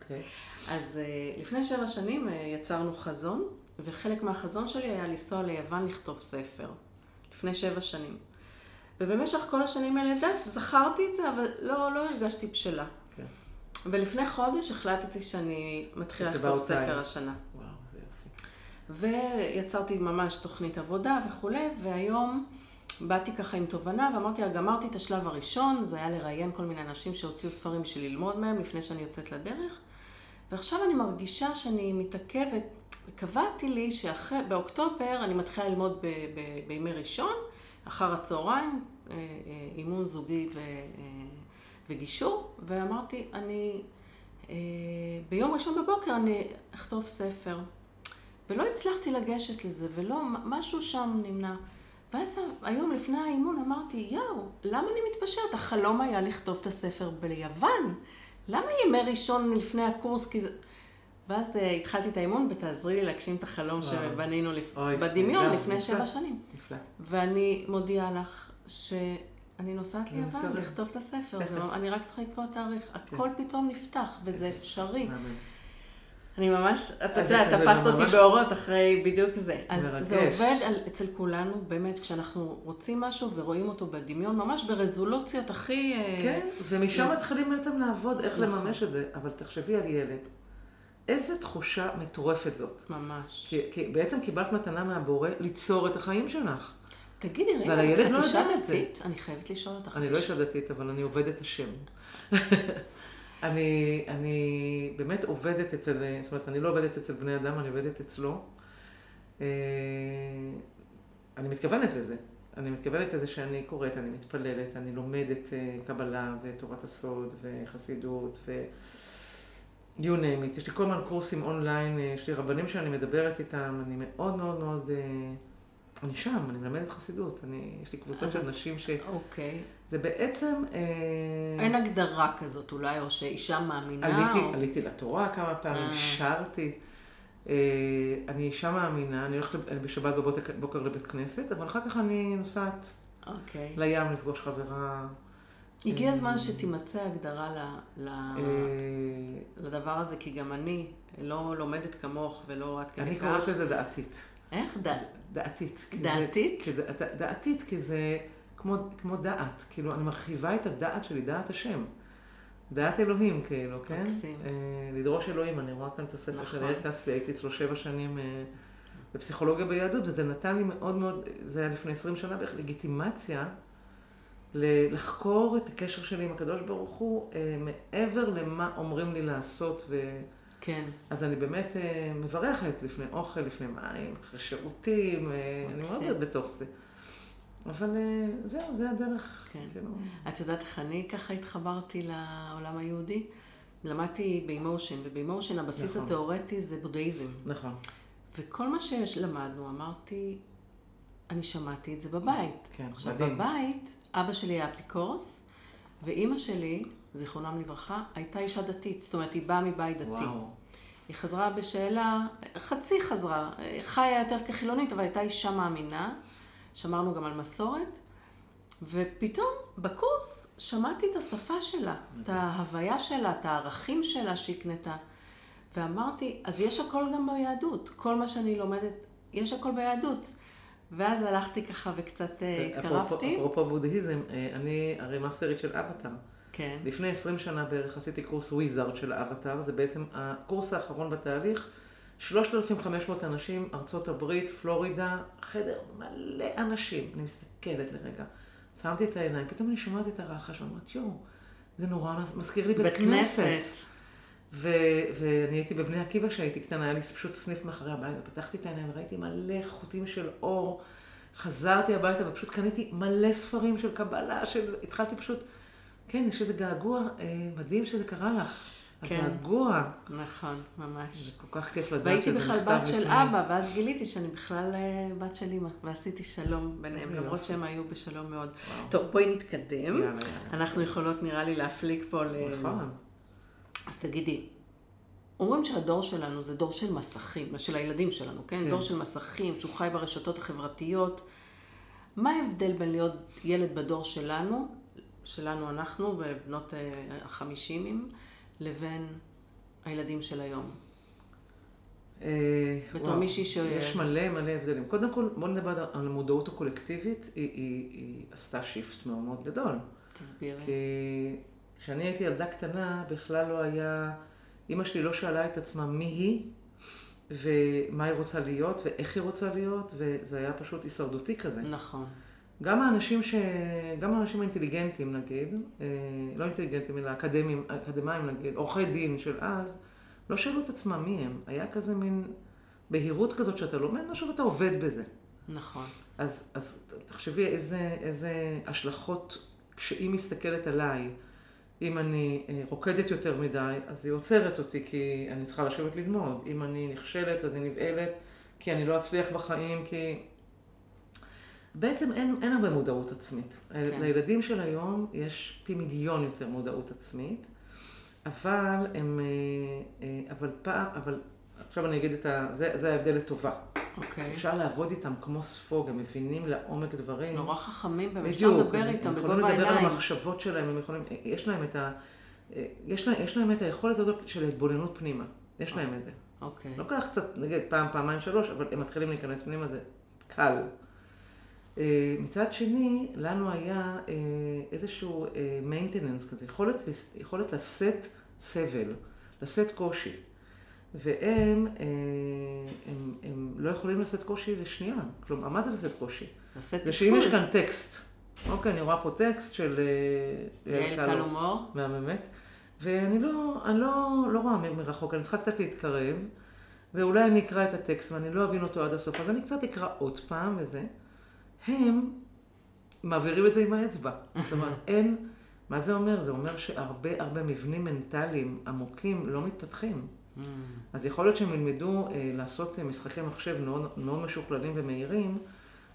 אוקיי. אז אה, לפני שבע שנים אה, יצרנו חזון, וחלק מהחזון שלי היה לנסוע ליוון לכתוב ספר. לפני שבע שנים. ובמשך כל השנים האלה, יודעת, זכרתי את זה, אבל לא, לא הרגשתי בשלה. כן. ולפני חודש החלטתי שאני מתחילה לכתוב ספר. השנה. וואו, זה יופי. ויצרתי ממש תוכנית עבודה וכולי, והיום באתי ככה עם תובנה ואמרתי לה, גמרתי את השלב הראשון, זה היה לראיין כל מיני אנשים שהוציאו ספרים בשביל ללמוד מהם לפני שאני יוצאת לדרך, ועכשיו אני מרגישה שאני מתעכבת, קבעתי לי שבאוקטובר אני מתחילה ללמוד ב- ב- בימי ראשון, אחר הצהריים, אה, אה, אימון זוגי ו- אה, וגישור, ואמרתי, אני ביום ראשון בבוקר אני אכתוב ספר. ולא הצלחתי לגשת לזה, ולא, משהו שם נמנע. ואז היום לפני האימון אמרתי, יואו, למה אני מתפשרת? החלום היה לכתוב את הספר ביוון. למה ימי ראשון לפני הקורס? כי זה... ואז אה, התחלתי את האימון, ותעזרי לי להגשים את החלום וואו. שבנינו לפ... אוי, בדמיון לפני נפלא. שבע שנים. נפלא. ואני מודיעה לך שאני נוסעת ליוון. לכתוב את הספר. זה, לא- אני רק צריכה לקבוע תאריך. הכל פתאום נפתח, וזה אפשרי. אני ממש, אתה אז יודע, תפסת ממש- אותי באורות אחרי בדיוק זה. אז מרגש. זה עובד על, אצל כולנו, באמת, כשאנחנו רוצים משהו ורואים אותו בדמיון, ממש ברזולוציות הכי... אה, כן, ומשם כן. מתחילים בעצם לעבוד איך נכון. לממש את זה. אבל תחשבי על ילד. איזה תחושה מטורפת זאת. ממש. כי, כי בעצם קיבלת מתנה מהבורא ליצור את החיים שלך. תגידי, הילד את לא אישה. דתית? אני חייבת לשאול אותך. אני לא אישה- אישה דתית, אבל אני עובדת השם. *laughs* אני, אני באמת עובדת אצל, זאת אומרת, אני לא עובדת אצל בני אדם, אני עובדת אצלו. אה, אני מתכוונת לזה. אני מתכוונת לזה שאני קוראת, אני מתפללת, אני לומדת אה, קבלה ותורת הסוד וחסידות ו... you name it. יש לי כל הזמן קורסים אונליין, אה, יש לי רבנים שאני מדברת איתם, אני מאוד מאוד מאוד... אה, אני שם, אני מלמדת חסידות. אני, יש לי קבוצה אז של נשים ש... אוקיי. זה בעצם... אה, אין הגדרה כזאת אולי, או שאישה מאמינה, עליתי, או... עליתי לתורה כמה פעמים, אה. שרתי. אה, אני אישה מאמינה, אני הולכת בשבת בבוקר בוקר לבית כנסת, אבל אחר כך אני נוסעת אוקיי. לים לפגוש חברה. הגיע אה, הזמן שתימצא הגדרה ל- ל- אה, לדבר הזה, כי גם אני לא לומדת כמוך ולא עד כדי אני כך. קוראת לזה דעתית. איך? ד... דעתית. דעתית? כי זה- ד- דעתית, כי זה כמו, כמו דעת. כאילו, אני מרחיבה את הדעת שלי, דעת השם. דעת אלוהים, כאילו, כן? מקסים. אה, לדרוש אלוהים, אני רואה כאן את הספר של נכון. יאיר כספי, הייתי אצלו שבע שנים אה, בפסיכולוגיה ביהדות, וזה נתן לי מאוד מאוד, זה היה לפני עשרים שנה בערך, לגיטימציה לחקור את הקשר שלי עם הקדוש ברוך הוא, אה, מעבר למה אומרים לי לעשות. ו... כן. אז אני באמת אה, מברכת לפני אוכל, לפני מים, אחרי שירותים, אה, אני מאוד בתוך זה. אבל אה, זהו, זה הדרך. כן. כאילו, את יודעת איך אני ככה התחברתי לעולם היהודי? למדתי באימושן, ובאימושן הבסיס נכון. התיאורטי זה בודהיזם. נכון. וכל מה שלמדנו, אמרתי, אני שמעתי את זה בבית. כן, עכשיו, מדהים. בבית, אבא שלי היה אפיקורס, ואימא שלי, זיכרונם לברכה, הייתה אישה דתית. זאת אומרת, היא באה מבית דתי. וואו. היא חזרה בשאלה, חצי חזרה, חיה יותר כחילונית, אבל הייתה אישה מאמינה, שמרנו גם על מסורת, ופתאום בקורס שמעתי את השפה שלה, את ההוויה שלה, את הערכים שלה שהקנתה, ואמרתי, אז יש הכל גם ביהדות, כל מה שאני לומדת, יש הכל ביהדות. ואז הלכתי ככה וקצת אה, התקרבתי. אפרופו בודהיזם, אה, אני הרי מאסטרית של אבטאר. כן. לפני 20 שנה בערך עשיתי קורס וויזארד של האבטאר, זה בעצם הקורס האחרון בתהליך. 3,500 אנשים, ארצות הברית, פלורידה, חדר מלא אנשים. אני מסתכלת לרגע, שמתי את העיניים, פתאום אני שומעת את הרחש ואומרת, יואו, זה נורא מזכיר לי בית, בית כנסת. כנסת. ו- ואני הייתי בבני עקיבא כשהייתי קטנה, היה לי פשוט סניף מאחורי הבית, ופתחתי את העיניים וראיתי מלא חוטים של אור. חזרתי הביתה ופשוט קניתי מלא ספרים של קבלה, של... התחלתי פשוט, כן, יש איזה געגוע אה, מדהים שזה קרה לך. כן. הגעגוע. נכון, ממש. זה כל כך כיף לדעת והייתי שזה בכלל נכתב בת של לפני. אבא, ואז גיליתי שאני בכלל אה, בת של אימא, ועשיתי שלום ביניהם, למרות. שהם היו בשלום מאוד. וואו. טוב, בואי נתקדם. יאללה, יאללה. אנחנו יכולות נראה לי להפליג פה ל... אז תגידי, אומרים שהדור שלנו זה דור של מסכים, של הילדים שלנו, כן? כן. דור של מסכים, שהוא חי ברשתות החברתיות. מה ההבדל בין להיות ילד בדור שלנו, שלנו אנחנו, בבנות אה, החמישימים, לבין הילדים של היום? אה, בתור וואו, מישהי ש- יש מלא מלא הבדלים. קודם כל, בוא נדבר על המודעות הקולקטיבית, היא, היא, היא עשתה שיפט מאוד מאוד גדול. תסבירי. כי כשאני הייתי ילדה קטנה, בכלל לא היה... אימא שלי לא שאלה את עצמה מי היא, ומה היא רוצה להיות, ואיך היא רוצה להיות, וזה היה פשוט הישרדותי כזה. נכון. גם האנשים ש... גם האנשים האינטליגנטים נגיד, אה, לא אינטליגנטים אלא אקדמיים, אקדמאים נגיד, עורכי דין של אז, לא שאלו את עצמם מי הם. היה כזה מין בהירות כזאת שאתה לומד משהו ואתה עובד בזה. נכון. אז, אז תחשבי איזה, איזה השלכות, כשהיא מסתכלת עליי, אם אני אה, רוקדת יותר מדי, אז היא עוצרת אותי כי אני צריכה לשבת ללמוד. אם אני נכשלת, אז היא נבהלת כי אני לא אצליח בחיים, כי... בעצם אין, אין הרבה מודעות עצמית. כן. לילדים של היום יש פי מיליון יותר מודעות עצמית, אבל הם... אה, אה, אבל פעם... אבל עכשיו אני אגיד את ה... זה, זה ההבדל לטובה. אוקיי. אפשר לעבוד איתם כמו ספוג, הם מבינים לעומק דברים. נורא חכמים באמת, אפשר לדבר איתם הם יכולים בגובה לדבר על העיניים. המחשבות שלהם, הם יכולים, יש להם את ה... יש להם, יש להם את היכולת הזאת של התבוננות פנימה. יש להם את זה. אוקיי. לוקח קצת, נגיד פעם, פעמיים, שלוש, אבל הם מתחילים להיכנס פנימה, זה קל. אה, מצד שני, לנו היה אה, איזשהו maintenance כזה, יכולת, יכולת לשאת סבל, לשאת קושי. והם אה, הם, הם לא יכולים לשאת קושי לשנייה. כלומר, מה זה לשאת קושי? לשאת זה שאם יש תסכול. כאן טקסט, אוקיי, אני רואה פה טקסט של אה, יעל קל הומור. מהממת, ואני לא, אני לא, לא רואה מרחוק, אני צריכה קצת להתקרב, ואולי אני אקרא את הטקסט ואני לא אבין אותו עד הסוף, אז אני קצת אקרא עוד פעם וזה. הם מעבירים את זה עם האצבע. זאת אומרת, *laughs* אין, מה זה אומר? זה אומר שהרבה הרבה מבנים מנטליים עמוקים לא מתפתחים. Mm. אז יכול להיות שהם ילמדו אה, לעשות אה, משחקי מחשב מאוד, מאוד משוכללים ומהירים,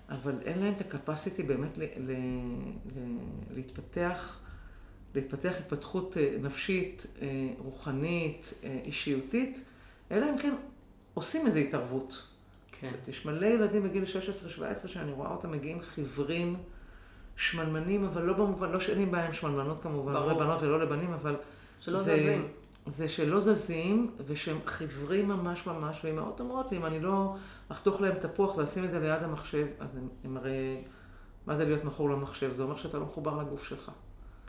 אבל אין להם את הקפסיטי באמת ל, ל, ל, להתפתח, להתפתח התפתחות אה, נפשית, אה, רוחנית, אה, אישיותית, אלא אם כן עושים איזו התערבות. כן. יש מלא ילדים בגיל 16-17 שאני רואה אותם מגיעים חיוורים, שמנמנים, אבל לא במובן, לא שאין לי בעיה עם שמנמנות כמובן, ברור. לא לבנות ולא לבנים, אבל שלא זה- זזים. זה שלא זזים, ושהם חיוורים ממש ממש, ואימהות אומרות לי, אם אני לא אחתוך להם תפוח ואשים את זה ליד המחשב, אז הם, הם הרי, מה זה להיות מכור למחשב? זה אומר שאתה לא מחובר לגוף שלך.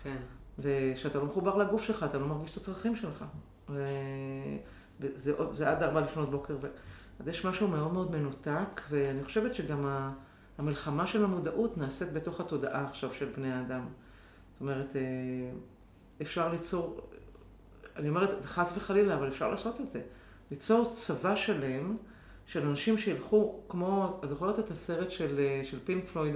כן. וכשאתה לא מחובר לגוף שלך, אתה לא מרגיש את הצרכים שלך. ו... וזה זה עד ארבע לפנות בוקר. ו... אז יש משהו מאוד מאוד מנותק, ואני חושבת שגם ה... המלחמה של המודעות נעשית בתוך התודעה עכשיו של בני האדם. זאת אומרת, אה, אפשר ליצור, אני אומרת, זה חס וחלילה, אבל אפשר לעשות את זה. ליצור צבא שלם של אנשים שילכו, כמו, את זוכרת את הסרט של, אה, של פינק פלויד,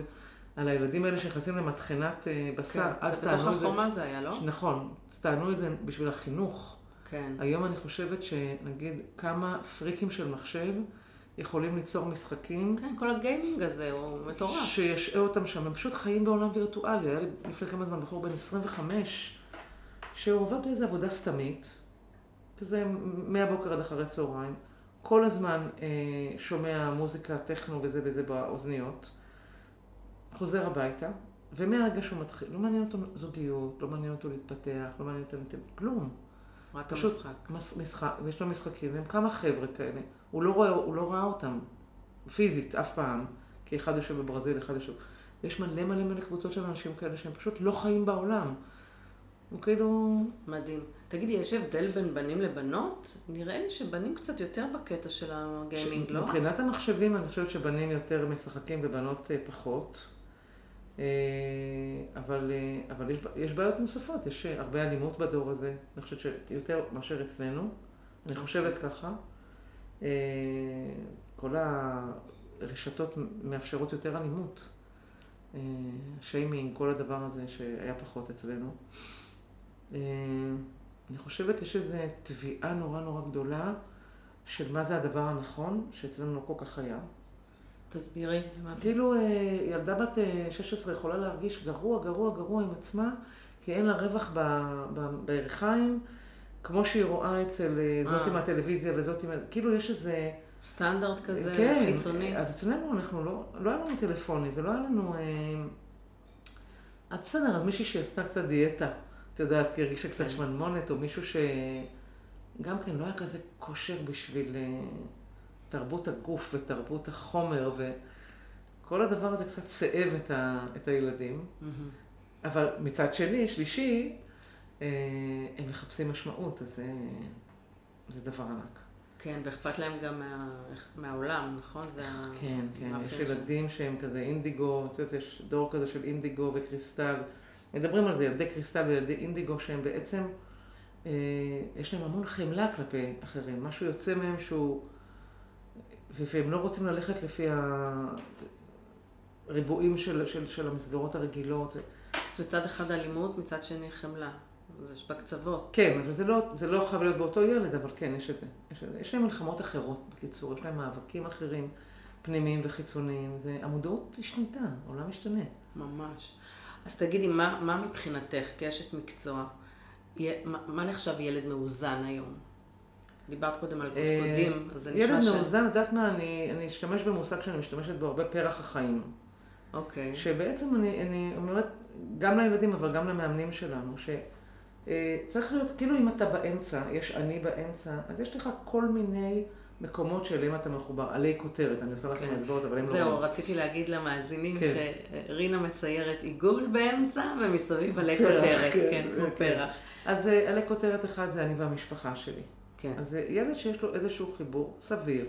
על הילדים האלה שנכנסים למטחנת אה, בשר, כן. אז זה בתוך טענו את זה. החומה זה היה, לא? נכון, טענו את זה בשביל החינוך. כן. היום אני חושבת שנגיד כמה פריקים של מחשב יכולים ליצור משחקים כן, כל הגיימינג הזה הוא מטורף. שישעה אותם שם, הם פשוט חיים בעולם וירטואלי. היה לי לפני כמה זמן בחור בן 25, שהוא עובד באיזו עבודה סתמית, כזה מהבוקר עד אחרי צהריים, כל הזמן אה, שומע מוזיקה, טכנו וזה וזה באוזניות, חוזר הביתה, ומהרגע שהוא מתחיל, לא מעניין אותו זוגיות, לא מעניין אותו להתפתח, לא מעניין אותו כלום. רק פשוט המשחק. מס, משחק, ויש לו משחקים, והם כמה חבר'ה כאלה. הוא לא, רואה, הוא לא ראה אותם פיזית אף פעם, כי אחד יושב בברזיל, אחד יושב... יש מלא מלא מלא קבוצות של אנשים כאלה שהם פשוט לא חיים בעולם. הוא כאילו... מדהים. תגידי, יש הבדל בין בנים לבנות? נראה לי שבנים קצת יותר בקטע של הגיימינג, לא? מבחינת המחשבים אני חושבת שבנים יותר משחקים ובנות אה, פחות. אה, אבל, אה, אבל יש, יש בעיות נוספות, יש הרבה אלימות בדור הזה, אני חושבת שיותר מאשר אצלנו, אני חושבת ככה. כל הרשתות מאפשרות יותר אלימות. שיימינג, כל הדבר הזה שהיה פחות אצלנו. אני חושבת יש איזו תביעה נורא נורא גדולה של מה זה הדבר הנכון, שאצלנו לא כל כך היה. תסבירי. כאילו ילדה בת 16 יכולה להרגיש גרוע, גרוע, גרוע עם עצמה, כי אין לה רווח בירכיים, כמו שהיא רואה אצל זאת עם הטלוויזיה וזאת עם... כאילו יש איזה... סטנדרט כזה, כן, חיצוני. אז אצלנו אנחנו לא, לא היה לנו טלפוני ולא היה לנו... אז בסדר, אז מישהי שעשתה קצת דיאטה, את יודעת, כי הרגישה קצת שמנמונת, או מישהו שגם כן לא היה כזה כושר בשביל... תרבות הגוף ותרבות החומר, וכל הדבר הזה קצת סאב את, ה, את הילדים. Mm-hmm. אבל מצד שני, שלישי, אה, הם מחפשים משמעות, אז זה, זה דבר ענק. כן, ואכפת להם גם מה, מהעולם, נכון? זה כן, כן, יש ילדים שהם כזה אינדיגו, את יודעת, יש דור כזה של אינדיגו וקריסטל. מדברים על זה, ילדי קריסטל וילדי אינדיגו, שהם בעצם, אה, יש להם המון חמלה כלפי אחרים. משהו יוצא מהם שהוא והם לא רוצים ללכת לפי הריבועים של, של, של המסגרות הרגילות. אז מצד אחד אלימות, מצד שני חמלה. זה בקצוות. כן, אבל זה לא, זה לא חייב להיות באותו ילד, אבל כן, יש את זה. יש, יש להם מלחמות אחרות, בקיצור, יש להם מאבקים אחרים, פנימיים וחיצוניים. זה, המודעות השתנתה, העולם משתנה. ממש. אז תגידי, מה, מה מבחינתך, כאשת מקצוע, מה, מה נחשב ילד מאוזן היום? דיברת קודם על קודקודים, אז זה נשמע ש... ילד מאוזן, את יודעת מה, אני, אני אשתמש במושג שאני משתמשת בו הרבה, פרח החיים. אוקיי. Okay. שבעצם אני, אני אומרת, גם לילדים, אבל גם למאמנים שלנו, שצריך אה, להיות, כאילו אם אתה באמצע, יש אני באמצע, אז יש לך כל מיני... מקומות שאליהם אתה מחובר, עלי כותרת, אני עושה לכם אצבעות, כן. אבל הם לא... זהו, רציתי להגיד למאזינים כן. שרינה מציירת עיגול באמצע ומסביב עלי כותרת, כן, כן כמו פרח. אז אה, עלי כותרת אחד זה אני והמשפחה שלי. כן. אז זה ילד שיש לו איזשהו חיבור סביר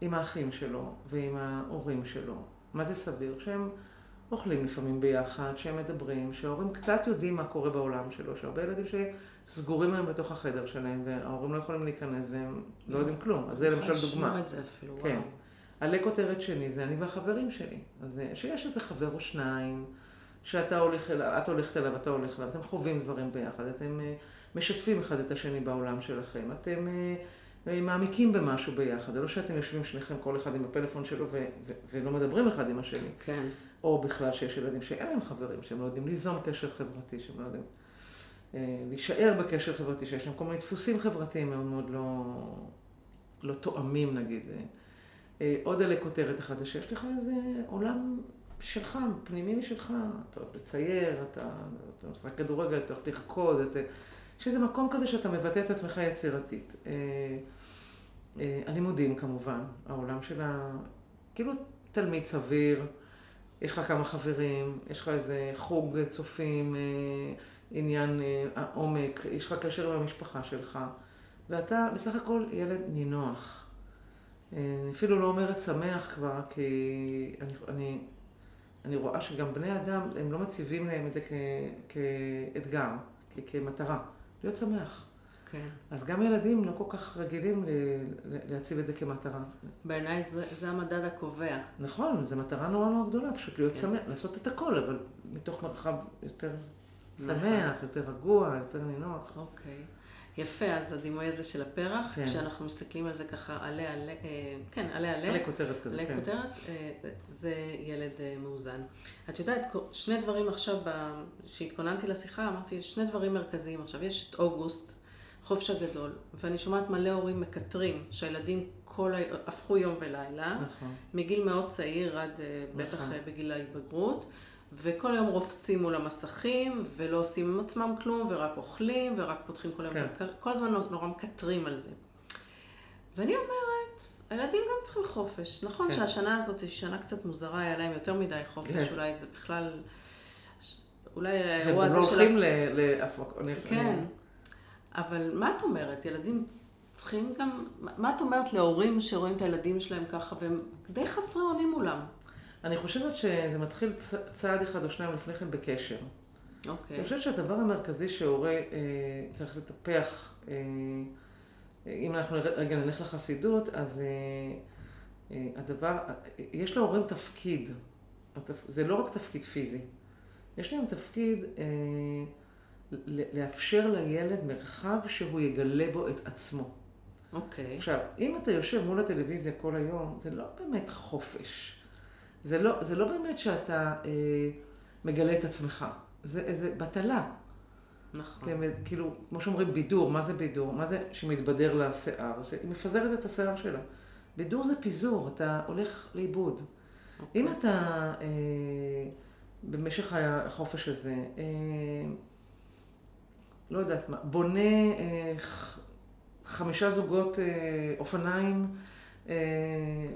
עם האחים שלו ועם ההורים שלו. מה זה סביר? שהם אוכלים לפעמים ביחד, שהם מדברים, שההורים קצת יודעים מה קורה בעולם שלו, שהרבה ילדים שסגורים היום בתוך החדר שלהם וההורים לא יכולים להיכנס והם לא יודעים כלום. אז זה למשל דוגמה. לשמוע את זה אפילו, כן. וואו. עלי כותרת שני זה אני והחברים שלי. אז שיש איזה חבר או שניים, שאתה הולך אליו, את הולכת אליו, אתה הולך אליו, אתם חווים דברים ביחד, אתם... אה, משתפים אחד את השני בעולם שלכם. אתם uh, מעמיקים במשהו ביחד. זה לא שאתם יושבים שניכם, כל אחד עם הפלאפון שלו, ו- ו- ולא מדברים אחד עם השני. כן. או בכלל שיש ילדים שאין להם חברים, שהם לא יודעים ליזום קשר חברתי, שהם לא יודעים להישאר בקשר חברתי, שיש להם כל מיני דפוסים חברתיים מאוד מאוד לא, לא תואמים, נגיד. Uh, עוד אלה כותרת אחת, שיש לך איזה עולם שלך, פנימי משלך. אתה אוהב לצייר, אתה, אתה משחק כדורגל, אתה אוהב לרקוד, אתה... יש איזה מקום כזה שאתה מבטא את עצמך יצירתית. אה, אה, הלימודים כמובן, העולם של ה... כאילו תלמיד סביר, יש לך כמה חברים, יש לך איזה חוג צופים, אה, עניין העומק, יש לך קשר עם המשפחה שלך, ואתה בסך הכל ילד נינוח. אני אפילו לא אומרת שמח כבר, כי אני, אני, אני רואה שגם בני אדם, הם לא מציבים להם את זה כ, כאתגר, כ, כמטרה. להיות שמח. כן. אז גם ילדים לא כל כך רגילים להציב את זה כמטרה. בעיניי זה, זה המדד הקובע. נכון, זו מטרה נורא נורא גדולה, פשוט להיות כן. שמח, לעשות את הכל, אבל מתוך מרחב יותר. שמח, יותר רגוע, יותר נינוח. אוקיי. יפה, אז הדימוי הזה של הפרח, כן. כשאנחנו מסתכלים על זה ככה עלה עלה, אה, כן, עלה עלה. עלה כותרת כזה, עלה כן. כותרת, אה, זה ילד אה, מאוזן. את יודעת, שני דברים עכשיו, כשהתכוננתי לשיחה, אמרתי, שני דברים מרכזיים עכשיו. יש את אוגוסט, חופש הגדול, ואני שומעת מלא הורים מקטרים, שהילדים כל ה... הפכו יום ולילה, נכון. מגיל מאוד צעיר עד נכון. בטח בגיל ההתבגרות. וכל היום רופצים מול המסכים, ולא עושים עם עצמם כלום, ורק אוכלים, ורק פותחים כל היום, כן. כל הזמן נורא מקטרים על זה. ואני אומרת, הילדים גם צריכים חופש. נכון כן. שהשנה הזאת היא שנה קצת מוזרה, היה להם יותר מדי חופש, כן. אולי זה בכלל... אולי האירוע הזה של... והם לא הולכים להפרק... כן, אבל מה את אומרת? ילדים צריכים גם... מה את אומרת להורים שרואים את הילדים שלהם ככה, והם די חסרי אונים מולם? אני חושבת שזה מתחיל צ... צעד אחד או שניים לפני כן בקשר. אוקיי. אני חושבת שהדבר המרכזי שהורה אה, צריך לטפח, אה, אם אנחנו רגע נלך לחסידות, אז אה, אה, הדבר, יש להורים תפקיד. זה לא רק תפקיד פיזי. יש להם תפקיד אה, לאפשר לילד מרחב שהוא יגלה בו את עצמו. אוקיי. עכשיו, אם אתה יושב מול הטלוויזיה כל היום, זה לא באמת חופש. זה לא, זה לא באמת שאתה אה, מגלה את עצמך. זה, זה בטלה. נכון. כן, כאילו, כמו שאומרים בידור, מה זה בידור? מה זה שמתבדר לה שיער? שהיא מפזרת את השיער שלה. בידור זה פיזור, אתה הולך לאיבוד. אוקיי. אם אתה אה, במשך החופש הזה, אה, לא יודעת מה, בונה אה, חמישה זוגות אה, אופניים, אה,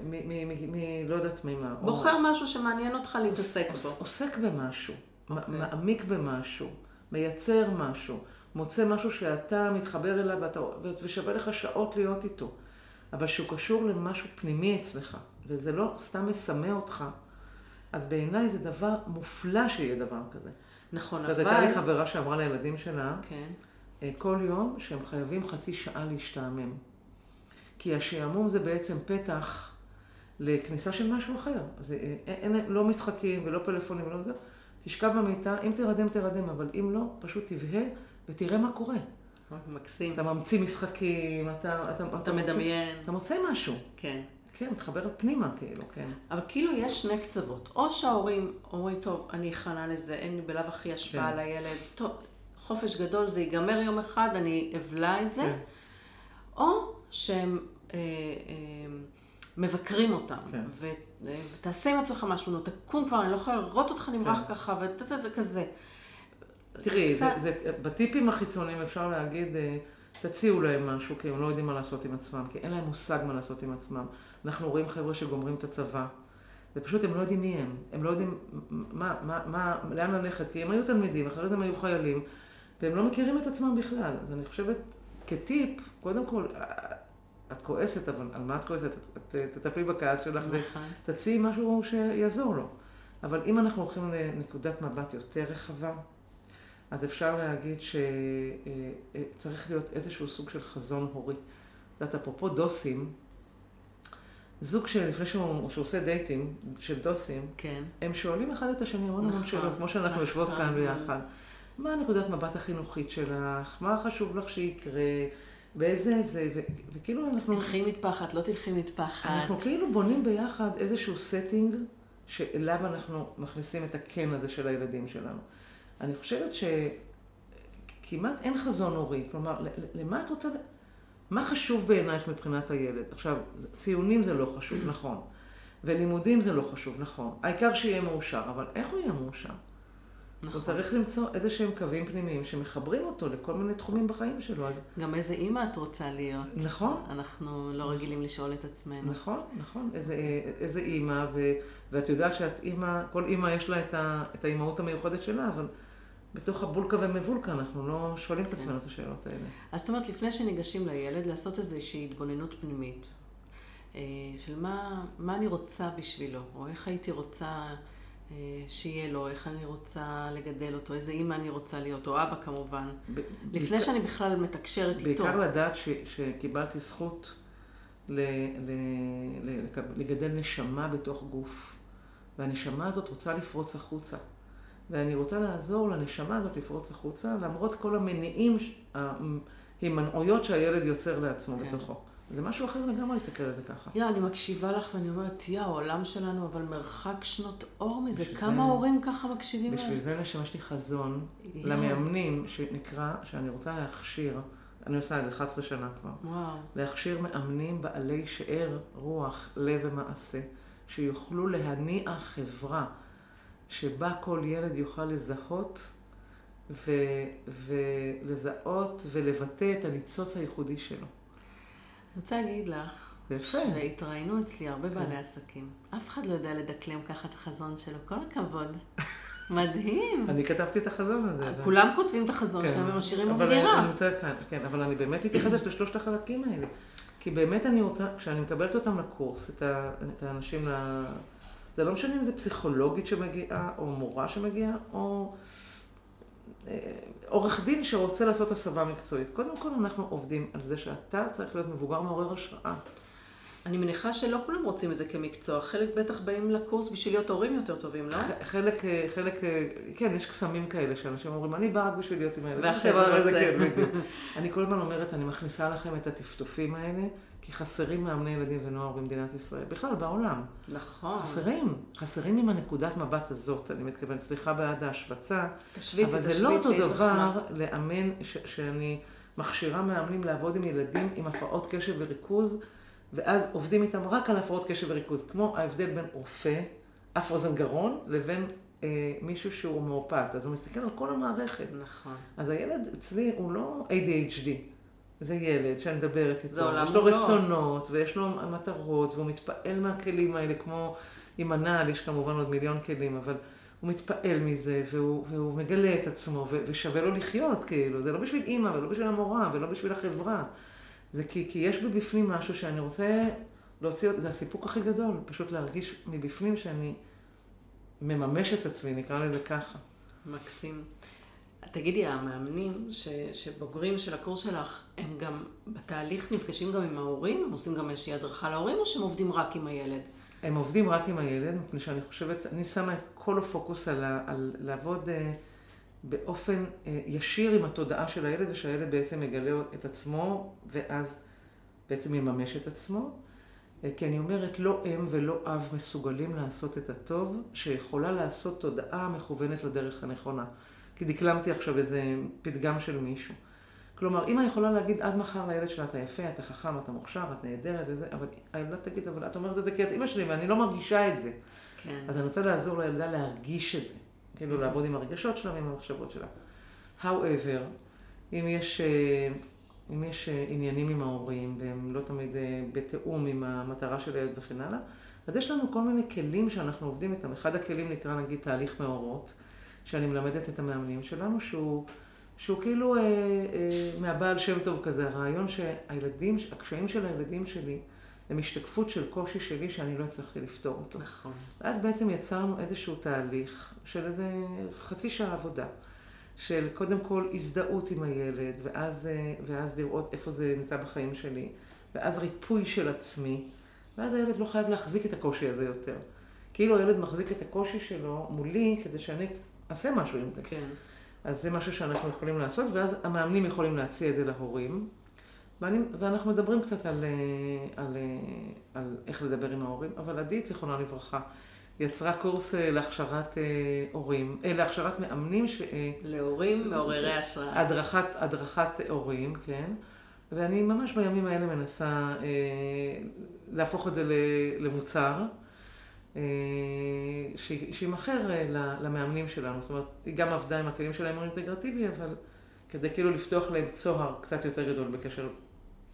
מ, מ, מ, לא יודעת ממה. בוחר. משהו שמעניין אותך להתעסק בו. עוסק במשהו. אוקיי. מעמיק במשהו, מייצר משהו, מוצא משהו שאתה מתחבר אליו ושווה לך שעות להיות איתו, אבל שהוא קשור למשהו פנימי אצלך, וזה לא סתם מסמא אותך. אז בעיניי זה דבר מופלא שיהיה דבר כזה. נכון, אבל... אז הייתה לי חברה שאמרה לילדים שלה, כן. אה, כל יום שהם חייבים חצי שעה להשתעמם. כי השעמום זה בעצם פתח לכניסה של משהו אחר. אז אה, אין, אין, לא משחקים ולא פלאפונים ולא זה. תשכב במיטה, אם תרדם, תרדם, אבל אם לא, פשוט תבהה ותראה מה קורה. מקסים. אתה ממציא משחקים, אתה... אתה, אתה, אתה מדמיין. אתה מוצא משהו. כן. כן, מתחבר פנימה, כאילו, כן. אבל כאילו יש שני קצוות. או שההורים אומרים, טוב, אני אכנה לזה, אין לי בלאו הכי השפעה כן. על הילד, טוב, חופש גדול, זה ייגמר יום אחד, אני אבלע את זה. כן. או שהם אה, אה, מבקרים אותם. כן. ו, ותעשה עם עצמך משהו, נו, תקום כבר, אני לא יכולה לראות אותך נמרח כן. ככה, וכזה. תראי, קצת... זה, זה, בטיפים החיצוניים אפשר להגיד, אה, תציעו להם משהו, כי הם לא יודעים מה לעשות עם עצמם, כי אין להם מושג מה לעשות עם עצמם. אנחנו רואים חבר'ה שגומרים את הצבא, ופשוט הם לא יודעים מי הם. הם לא יודעים מה, מה, מה, לאן ללכת, כי הם היו תלמידים, אחרי זה הם היו חיילים, והם לא מכירים את עצמם בכלל. אז אני חושבת, כטיפ, קודם כל, את כועסת, אבל על מה את כועסת? את תטפלי בכעס שלך נכון. ותציעי משהו שיעזור לו. אבל אם אנחנו הולכים לנקודת מבט יותר רחבה, אז אפשר להגיד שצריך להיות איזשהו סוג של חזון הורי. את יודעת, אפרופו דוסים, זוג שלפני שהוא, שהוא עושה דייטים של דוסים, כן. הם שואלים אחד את השני המון המון נכון, שאלות, כמו שאנחנו נכון, יושבות כאן ביחד. מה הנקודת מבט החינוכית שלך? מה חשוב לך שיקרה? באיזה זה, ו- וכאילו אנחנו... תלכי מטפחת, לא תלכי מטפחת. אנחנו כאילו בונים ביחד איזשהו setting שאליו אנחנו מכניסים את הקן הזה של הילדים שלנו. אני חושבת שכמעט אין חזון הורי, כלומר, למה את רוצה... מה חשוב בעינייך מבחינת הילד? עכשיו, ציונים זה לא חשוב, נכון. ולימודים זה לא חשוב, נכון. העיקר שיהיה מאושר, אבל איך הוא יהיה מאושר? נכון. הוא צריך למצוא איזה שהם קווים פנימיים שמחברים אותו לכל מיני תחומים בחיים שלו. גם איזה אימא את רוצה להיות. נכון. אנחנו לא רגילים לשאול את עצמנו. נכון, נכון. איזה, איזה אימא, ו, ואת יודעת שאת אימא, כל אימא יש לה את, ה, את האימהות המיוחדת שלה, אבל בתוך הבולקה ומבולקה אנחנו לא שואלים את כן. עצמנו את השאלות האלה. אז זאת אומרת, לפני שניגשים לילד, לעשות איזושהי התבוננות פנימית. אה, של מה, מה אני רוצה בשבילו, או איך הייתי רוצה שיהיה לו, איך אני רוצה לגדל אותו, איזה אימא אני רוצה להיות, או אבא כמובן, ב- לפני בעיקר, שאני בכלל מתקשרת בעיקר איתו. בעיקר לדעת ש, שקיבלתי זכות ל, ל, ל, לגדל נשמה בתוך גוף, והנשמה הזאת רוצה לפרוץ החוצה. ואני רוצה לעזור לנשמה הזאת לפרוץ החוצה, למרות כל המניעים, ההימנעויות שהילד יוצר לעצמו כן. בתוכו. זה משהו אחר לגמרי להסתכל על זה ככה. יא, אני מקשיבה לך ואני אומרת, יא, העולם שלנו, אבל מרחק שנות אור מזה. כמה זה... הורים ככה מקשיבים להם? בשביל זה לשם יש לי חזון יא. למאמנים, שנקרא, שאני רוצה להכשיר, אני עושה את זה 11 שנה כבר. וואו. להכשיר מאמנים בעלי שאר, רוח, לב ומעשה, שיוכלו להניע חברה שבה כל ילד יוכל לזהות ו... ולזהות ולבטא את הניצוץ הייחודי שלו. אני רוצה להגיד לך, שהתראיינו אצלי הרבה כן. בעלי עסקים. אף אחד לא יודע לדקלם ככה את החזון שלו, כל הכבוד. *laughs* מדהים. אני כתבתי את החזון הזה. כולם כותבים את החזון כן. שלהם ומשאירים בדירה. אני נמצא כאן, כן, אבל אני באמת מתייחסת לשלושת החלקים האלה. כי באמת אני רוצה, כשאני מקבלת אותם לקורס, את, ה, את האנשים זה לא משנה אם זה פסיכולוגית שמגיעה, או מורה שמגיעה, או עורך דין שרוצה לעשות הסבה מקצועית. קודם כל אנחנו עובדים על זה שאתה צריך להיות מבוגר מעורר השראה. אני מניחה שלא כולם רוצים את זה כמקצוע, חלק בטח באים לקורס בשביל להיות הורים יותר טובים, לא? חלק, אה, חלק, אה, כן, יש קסמים כאלה שאנשים אומרים, אני בא רק בשביל להיות עם הילד. ואחרי זה. כן, בדיוק. *laughs* אני כל הזמן אומרת, אני מכניסה לכם את הטפטופים האלה, כי חסרים מאמני ילדים ונוער במדינת ישראל, בכלל בעולם. נכון. חסרים, חסרים עם הנקודת מבט הזאת, אני מתכוונת, סליחה בעד ההשווצה, תשוויצי, אבל זה לא אותו דבר לאמן, שאני מכשירה מאמנים לעבוד עם ילדים עם הפרעות קשב וריכוז, ואז עובדים איתם רק על הפרעות קשב וריכוז, כמו ההבדל בין רופא, אף אוזן גרון, לבין אה, מישהו שהוא מאופת, אז הוא מסתכל על כל המערכת. נכון. אז הילד אצלי הוא לא ADHD. זה ילד שאני מדברת איתו, יש לו מולו. רצונות, ויש לו מטרות, והוא מתפעל מהכלים האלה, כמו עם הנעל, יש כמובן עוד מיליון כלים, אבל הוא מתפעל מזה, והוא, והוא מגלה את עצמו, ו- ושווה לו לחיות, כאילו, זה לא בשביל אימא, ולא בשביל המורה, ולא בשביל החברה. זה כי, כי יש בפנים משהו שאני רוצה להוציא, זה הסיפוק הכי גדול, פשוט להרגיש מבפנים שאני מממש את עצמי, נקרא לזה ככה. מקסים. תגידי, המאמנים ש, שבוגרים של הקורס שלך, הם גם בתהליך נפגשים גם עם ההורים? הם עושים גם איזושהי הדרכה להורים, או שהם עובדים רק עם הילד? הם עובדים רק עם הילד, מפני שאני חושבת, אני שמה את כל הפוקוס על, על לעבוד אה, באופן אה, ישיר עם התודעה של הילד, ושהילד בעצם יגלה את עצמו, ואז בעצם יממש את עצמו. אה, כי אני אומרת, לא אם ולא אב מסוגלים לעשות את הטוב, שיכולה לעשות תודעה מכוונת לדרך הנכונה. כי דקלמתי עכשיו איזה פתגם של מישהו. כלומר, אמא יכולה להגיד עד מחר לילד שלה, אתה יפה, אתה חכם, אתה מוכשר, את נהדרת וזה, אבל הילדה תגיד, אבל את אומרת את זה כי את אימא שלי ואני לא מרגישה את זה. כן. אז אני רוצה לעזור לילדה להרגיש את זה. כאילו לעבוד עם הרגשות שלה ועם המחשבות שלה. However, אם יש, אה, אם יש אה, עניינים עם ההורים והם לא תמיד אה, בתיאום עם המטרה של הילד וכן הלאה, אז יש לנו כל מיני כלים שאנחנו עובדים איתם. אחד הכלים נקרא נגיד תהליך מאורות, שאני מלמדת את המאמנים שלנו, שהוא, שהוא כאילו אה, אה, מהבעל שם טוב כזה, הרעיון שהילדים, הקשיים של הילדים שלי הם השתקפות של קושי שלי שאני לא הצלחתי לפתור אותו. נכון. ואז בעצם יצרנו איזשהו תהליך של איזה חצי שעה עבודה. של קודם כל הזדהות עם הילד, ואז, אה, ואז לראות איפה זה נמצא בחיים שלי, ואז ריפוי של עצמי, ואז הילד לא חייב להחזיק את הקושי הזה יותר. כאילו הילד מחזיק את הקושי שלו מולי כדי שאני אעשה משהו עם זה. כן. אז זה משהו שאנחנו יכולים לעשות, ואז המאמנים יכולים להציע את זה להורים. ואני, ואנחנו מדברים קצת על, אה, על, אה, על איך לדבר עם ההורים, אבל עדי, זיכרונה לברכה, יצרה קורס אה, להכשרת הורים, להכשרת מאמנים, ש... להורים מעוררי השראה. הדרכת, הדרכת הורים, כן. ואני ממש בימים האלה מנסה אה, להפוך את זה למוצר. שימכר למאמנים שלנו. זאת אומרת, היא גם עבדה עם הכלים של האמון אינטגרטיבי, אבל כדי כאילו לפתוח להם צוהר קצת יותר גדול בקשר,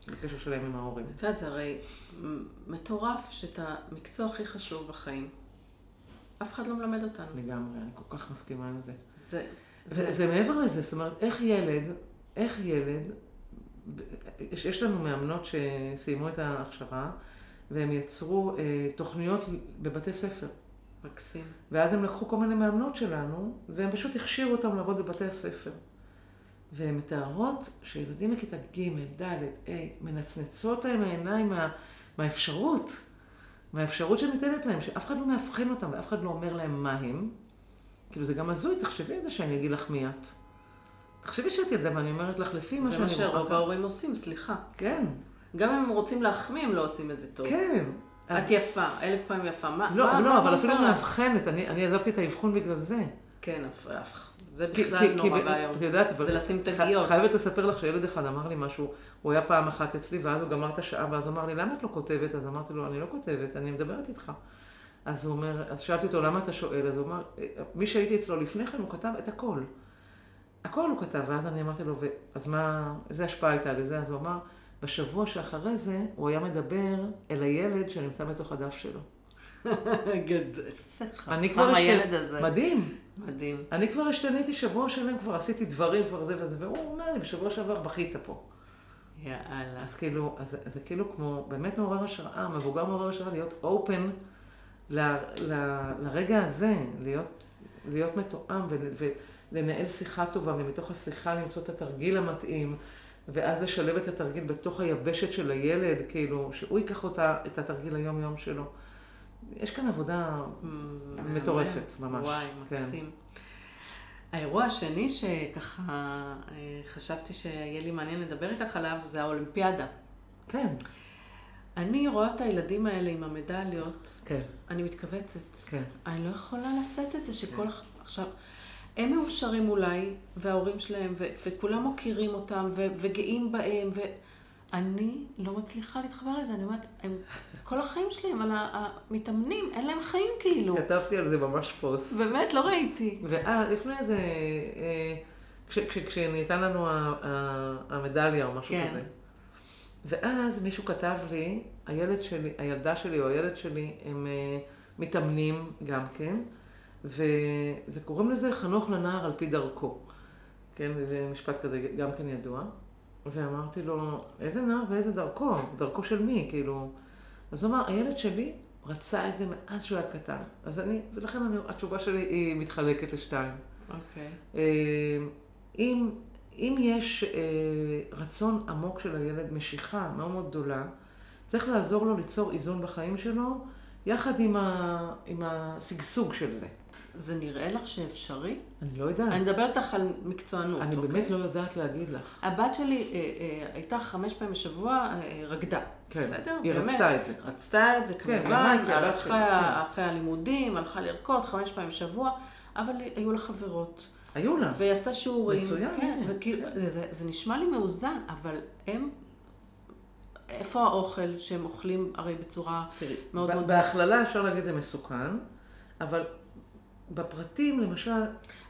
בקשר שלהם עם ההורים. את יודעת, זה הרי מטורף שאת המקצוע הכי חשוב בחיים, אף אחד לא מלמד אותנו. לגמרי, אני כל כך מסכימה עם זה. זה, זה, זה, זה מעבר לזה, זאת אומרת, איך ילד, איך ילד, יש, יש לנו מאמנות שסיימו את ההכשרה, והם יצרו אה, תוכניות בבתי ספר. מקסים. ואז הם לקחו כל מיני מאמנות שלנו, והם פשוט הכשירו אותם לעבוד בבתי הספר. והן מתארות שילדים בכיתה ג', ד', ה', מנצנצות להם העיניים מה, מהאפשרות, מהאפשרות שניתנת להם, שאף אחד לא מאבחן אותם ואף אחד לא אומר להם מה הם. כאילו זה גם הזוי, תחשבי על זה שאני אגיד לך מי את. תחשבי שאת ילדה ואני אומרת לך לפי מה שאני רואה. זה מה שרוב ההורים עושים, סליחה. כן. גם אם הם רוצים להחמיא, הם לא עושים את זה טוב. כן. אז... את יפה, אלף פעמים יפה. מה, לא, מה, לא, מה אבל אפילו מאבחנת, אני, אני עזבתי את האבחון בגלל זה. כן, זה בכלל נורא ואיום. את יודעת, זה לשים תגיות. חייבת לספר לך שילד אחד אמר לי משהו, הוא היה פעם אחת אצלי, ואז הוא גמר את השעה, ואז הוא אמר לי, למה את לא כותבת? אז אמרתי לו, אני לא כותבת, אני מדברת איתך. אז הוא אומר, אז שאלתי אותו, למה אתה שואל? אז הוא אמר, מי שהייתי אצלו לפני כן, הוא כתב את הכל. הכל הוא כתב, ואז אני אמרתי לו, אז מה, איזה השפעה הייתה לזה? אז הוא אמר, בשבוע שאחרי זה, הוא היה מדבר אל הילד שנמצא בתוך הדף שלו. *laughs* גדול, אני כבר הילד הזה. מדהים. מדהים. אני כבר השתניתי שבוע שלם, כבר עשיתי דברים, כבר זה וזה, והוא אומר לי, בשבוע שעבר בכית פה. יאללה. אז כאילו, אז, זה כאילו כמו, באמת מעורר השראה, מבוגר מעורר השראה להיות אופן ל, ל, לרגע הזה, להיות, להיות מתואם ולנהל שיחה טובה, ומתוך השיחה למצוא את התרגיל המתאים, ואז לשלב את התרגיל בתוך היבשת של הילד, כאילו, שהוא ייקח אותה, את התרגיל היום-יום שלו. יש כאן עבודה מטורפת, ממש. וואי, כן. מקסים. האירוע השני שככה אה, חשבתי שיהיה לי מעניין לדבר איתך עליו, זה האולימפיאדה. כן. אני רואה את הילדים האלה עם המדליות, כן. אני מתכווצת. כן. אני לא יכולה לשאת את זה שכל... כן. עכשיו, הם מאושרים אולי, וההורים שלהם, ו- וכולם מוקירים אותם, ו- וגאים בהם, ואני לא מצליחה להתחבר לזה. אני אומרת, הם כל החיים שלהם על המתאמנים, אין להם חיים כאילו. כתבתי על זה ממש פוסט. באמת, לא ראיתי. ואה, לפני זה, אה, כש- כש- כשניתן לנו המדליה או משהו כן. כזה. ואז מישהו כתב לי, הילד שלי, הילדה שלי או הילד שלי, הם אה, מתאמנים גם כן, וזה קוראים לזה חנוך לנער על פי דרכו. כן, זה משפט כזה גם כן ידוע. ואמרתי לו, איזה נער ואיזה דרכו? דרכו של מי? כאילו... אז הוא אמר, הילד שלי רצה את זה מאז שהוא היה קטן. אז אני, ולכן אני, התשובה שלי היא מתחלקת לשתיים. אוקיי. אה, אם, אם יש אה, רצון עמוק של הילד, משיכה מאוד מאוד גדולה, צריך לעזור לו ליצור איזון בחיים שלו, יחד עם, ה, עם השגשוג של זה. זה נראה לך שאפשרי? אני לא יודעת. אני מדברת איתך על מקצוענות. אני אוקיי? באמת לא יודעת להגיד לך. הבת שלי אה, אה, הייתה חמש פעמים בשבוע, אה, רקדה. כן, בסדר? היא באמת. רצתה את זה. רצתה את זה כן, כמובן, אני, הבת אחרי, ה- אחרי הלימודים, הלכה לרקוד חמש פעמים בשבוע, אבל היו לה חברות. היו לה. והיא עשתה שיעורים. מצוין, כן, הנה. וכאילו, זה, זה, זה נשמע לי מאוזן, אבל הם... איפה האוכל שהם אוכלים הרי בצורה תראי, מאוד מאוד... בהכללה אפשר להגיד זה מסוכן, אבל בפרטים, למשל,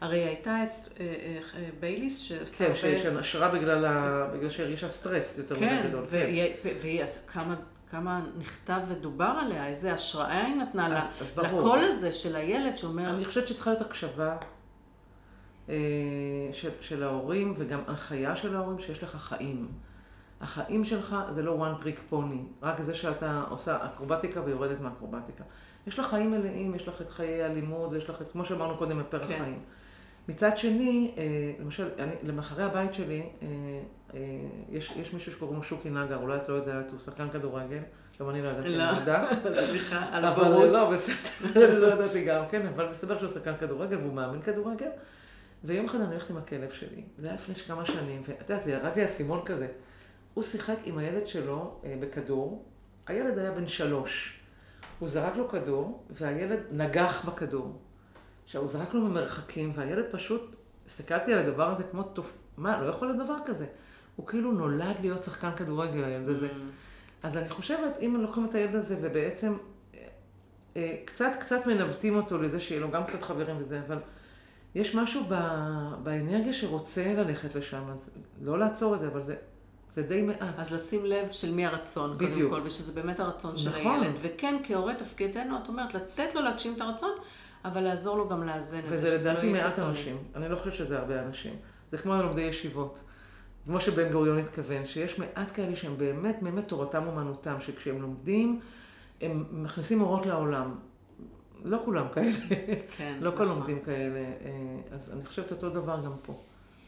הרי הייתה את אה, אה, אה, בייליס שעשתה כן, הרבה... שנשרה בגלל ה- בגלל שהרגישה סטרס יותר מדי כן, גדול. והיא, והיא, כמה, כמה נכתב ודובר עליה, איזה השראה היא נתנה אז- לה, אז ברור. לקול הזה של הילד שאומר, אני חושבת שצריכה להיות הקשבה אה, של, של ההורים וגם הנחיה של ההורים שיש לך חיים. החיים שלך זה לא one trick pony, רק זה שאתה עושה אקרובטיקה ויורדת מהאקרובטיקה. יש לך חיים מלאים, יש לך את חיי הלימוד, יש לך את, כמו שאמרנו קודם, את פרק כן. חיים. מצד שני, אה, למשל, אני, למחרי הבית שלי, אה, אה, יש, יש מישהו שקוראים לו שוקי נגר, אולי את לא יודעת, הוא שחקן כדורגל, גם אני לא ידעתי, לא. *laughs* סליחה, על אבל. לא, בסדר, *laughs* לא ידעתי גם כן, אבל מסתבר שהוא שחקן כדורגל והוא מאמן כדורגל. ויום אחד אני הולכת עם הכלב שלי, זה היה לפני כמה שנים, ואת יודעת, זה ירד לי האסימון כזה. הוא שיחק עם הילד שלו בכדור, הילד היה בן שלוש. הוא זרק לו כדור, והילד נגח בכדור. עכשיו, הוא זרק לו ממרחקים, והילד פשוט, הסתכלתי על הדבר הזה כמו תופ... מה, לא יכול להיות דבר כזה. הוא כאילו נולד להיות שחקן כדורגל, הילד הזה. אז אני חושבת, אם לוקחים את הילד הזה ובעצם אה, אה, קצת קצת מנווטים אותו לזה שיהיה לו גם קצת חברים וזה, אבל יש משהו ב, באנרגיה שרוצה ללכת לשם, אז לא לעצור את זה, אבל זה, זה די מעט. אז לשים לב של מי הרצון, קודם בדיוק. כל, ושזה באמת הרצון של נכון. הילד. וכן, כהורה תפקידנו, את אומרת, לתת לו להגשים את הרצון, אבל לעזור לו גם לאזן את זה, וזה שזה לא לדעתי יהיה מעט רצוני. אנשים. אני לא חושבת שזה הרבה אנשים. זה כמו לומדי ישיבות. כמו שבן גוריון התכוון, שיש מעט כאלה שהם באמת, באמת תורתם אומנותם, שכשהם לומדים, הם מכניסים אורות לעולם. לא כולם כאלה. כן, לא כל נכון. לומדים כאלה, אה, אז אני חושבת אותו דבר גם פה.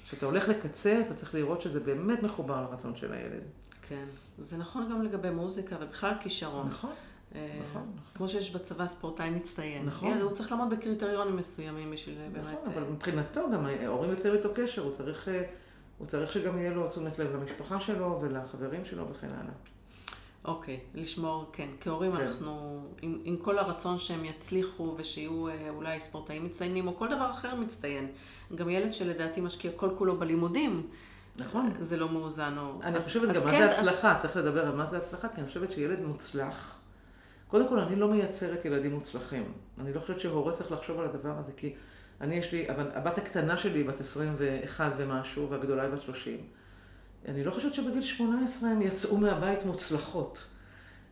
כשאתה הולך לקצה, אתה צריך לראות שזה באמת מחובר לרצון של הילד. כן. זה נכון גם לגבי מוזיקה ובכלל כישרון. נכון, אה, נכון, נכון. כמו שיש בצבא ספורטאי מצטיין. נכון. הוא צריך לעמוד בקריטריונים מסוימים בשביל באמת... נכון, אה, אבל מבחינתו גם ההורים יוצאים איתו קשר, הוא צריך, אה, הוא צריך שגם יהיה לו תשומת לב למשפחה שלו ולחברים שלו וכן הלאה. אוקיי, לשמור, כן. כהורים כן. אנחנו, עם, עם כל הרצון שהם יצליחו ושיהיו אה, אולי ספורטאים מצטיינים או כל דבר אחר מצטיין. גם ילד שלדעתי משקיע כל כולו בלימודים, נכון. זה לא מאוזן או... אני אז- חושבת אז גם מה כן, זה הצלחה, צריך לדבר על מה זה הצלחה, כי אני חושבת שילד מוצלח, קודם כל אני לא מייצרת ילדים מוצלחים. אני לא חושבת שהורה צריך לחשוב על הדבר הזה, כי אני יש לי, הבת הקטנה שלי בת 21 ומשהו, והגדולה היא בת 30. אני לא חושבת שבגיל 18 הם יצאו מהבית מוצלחות.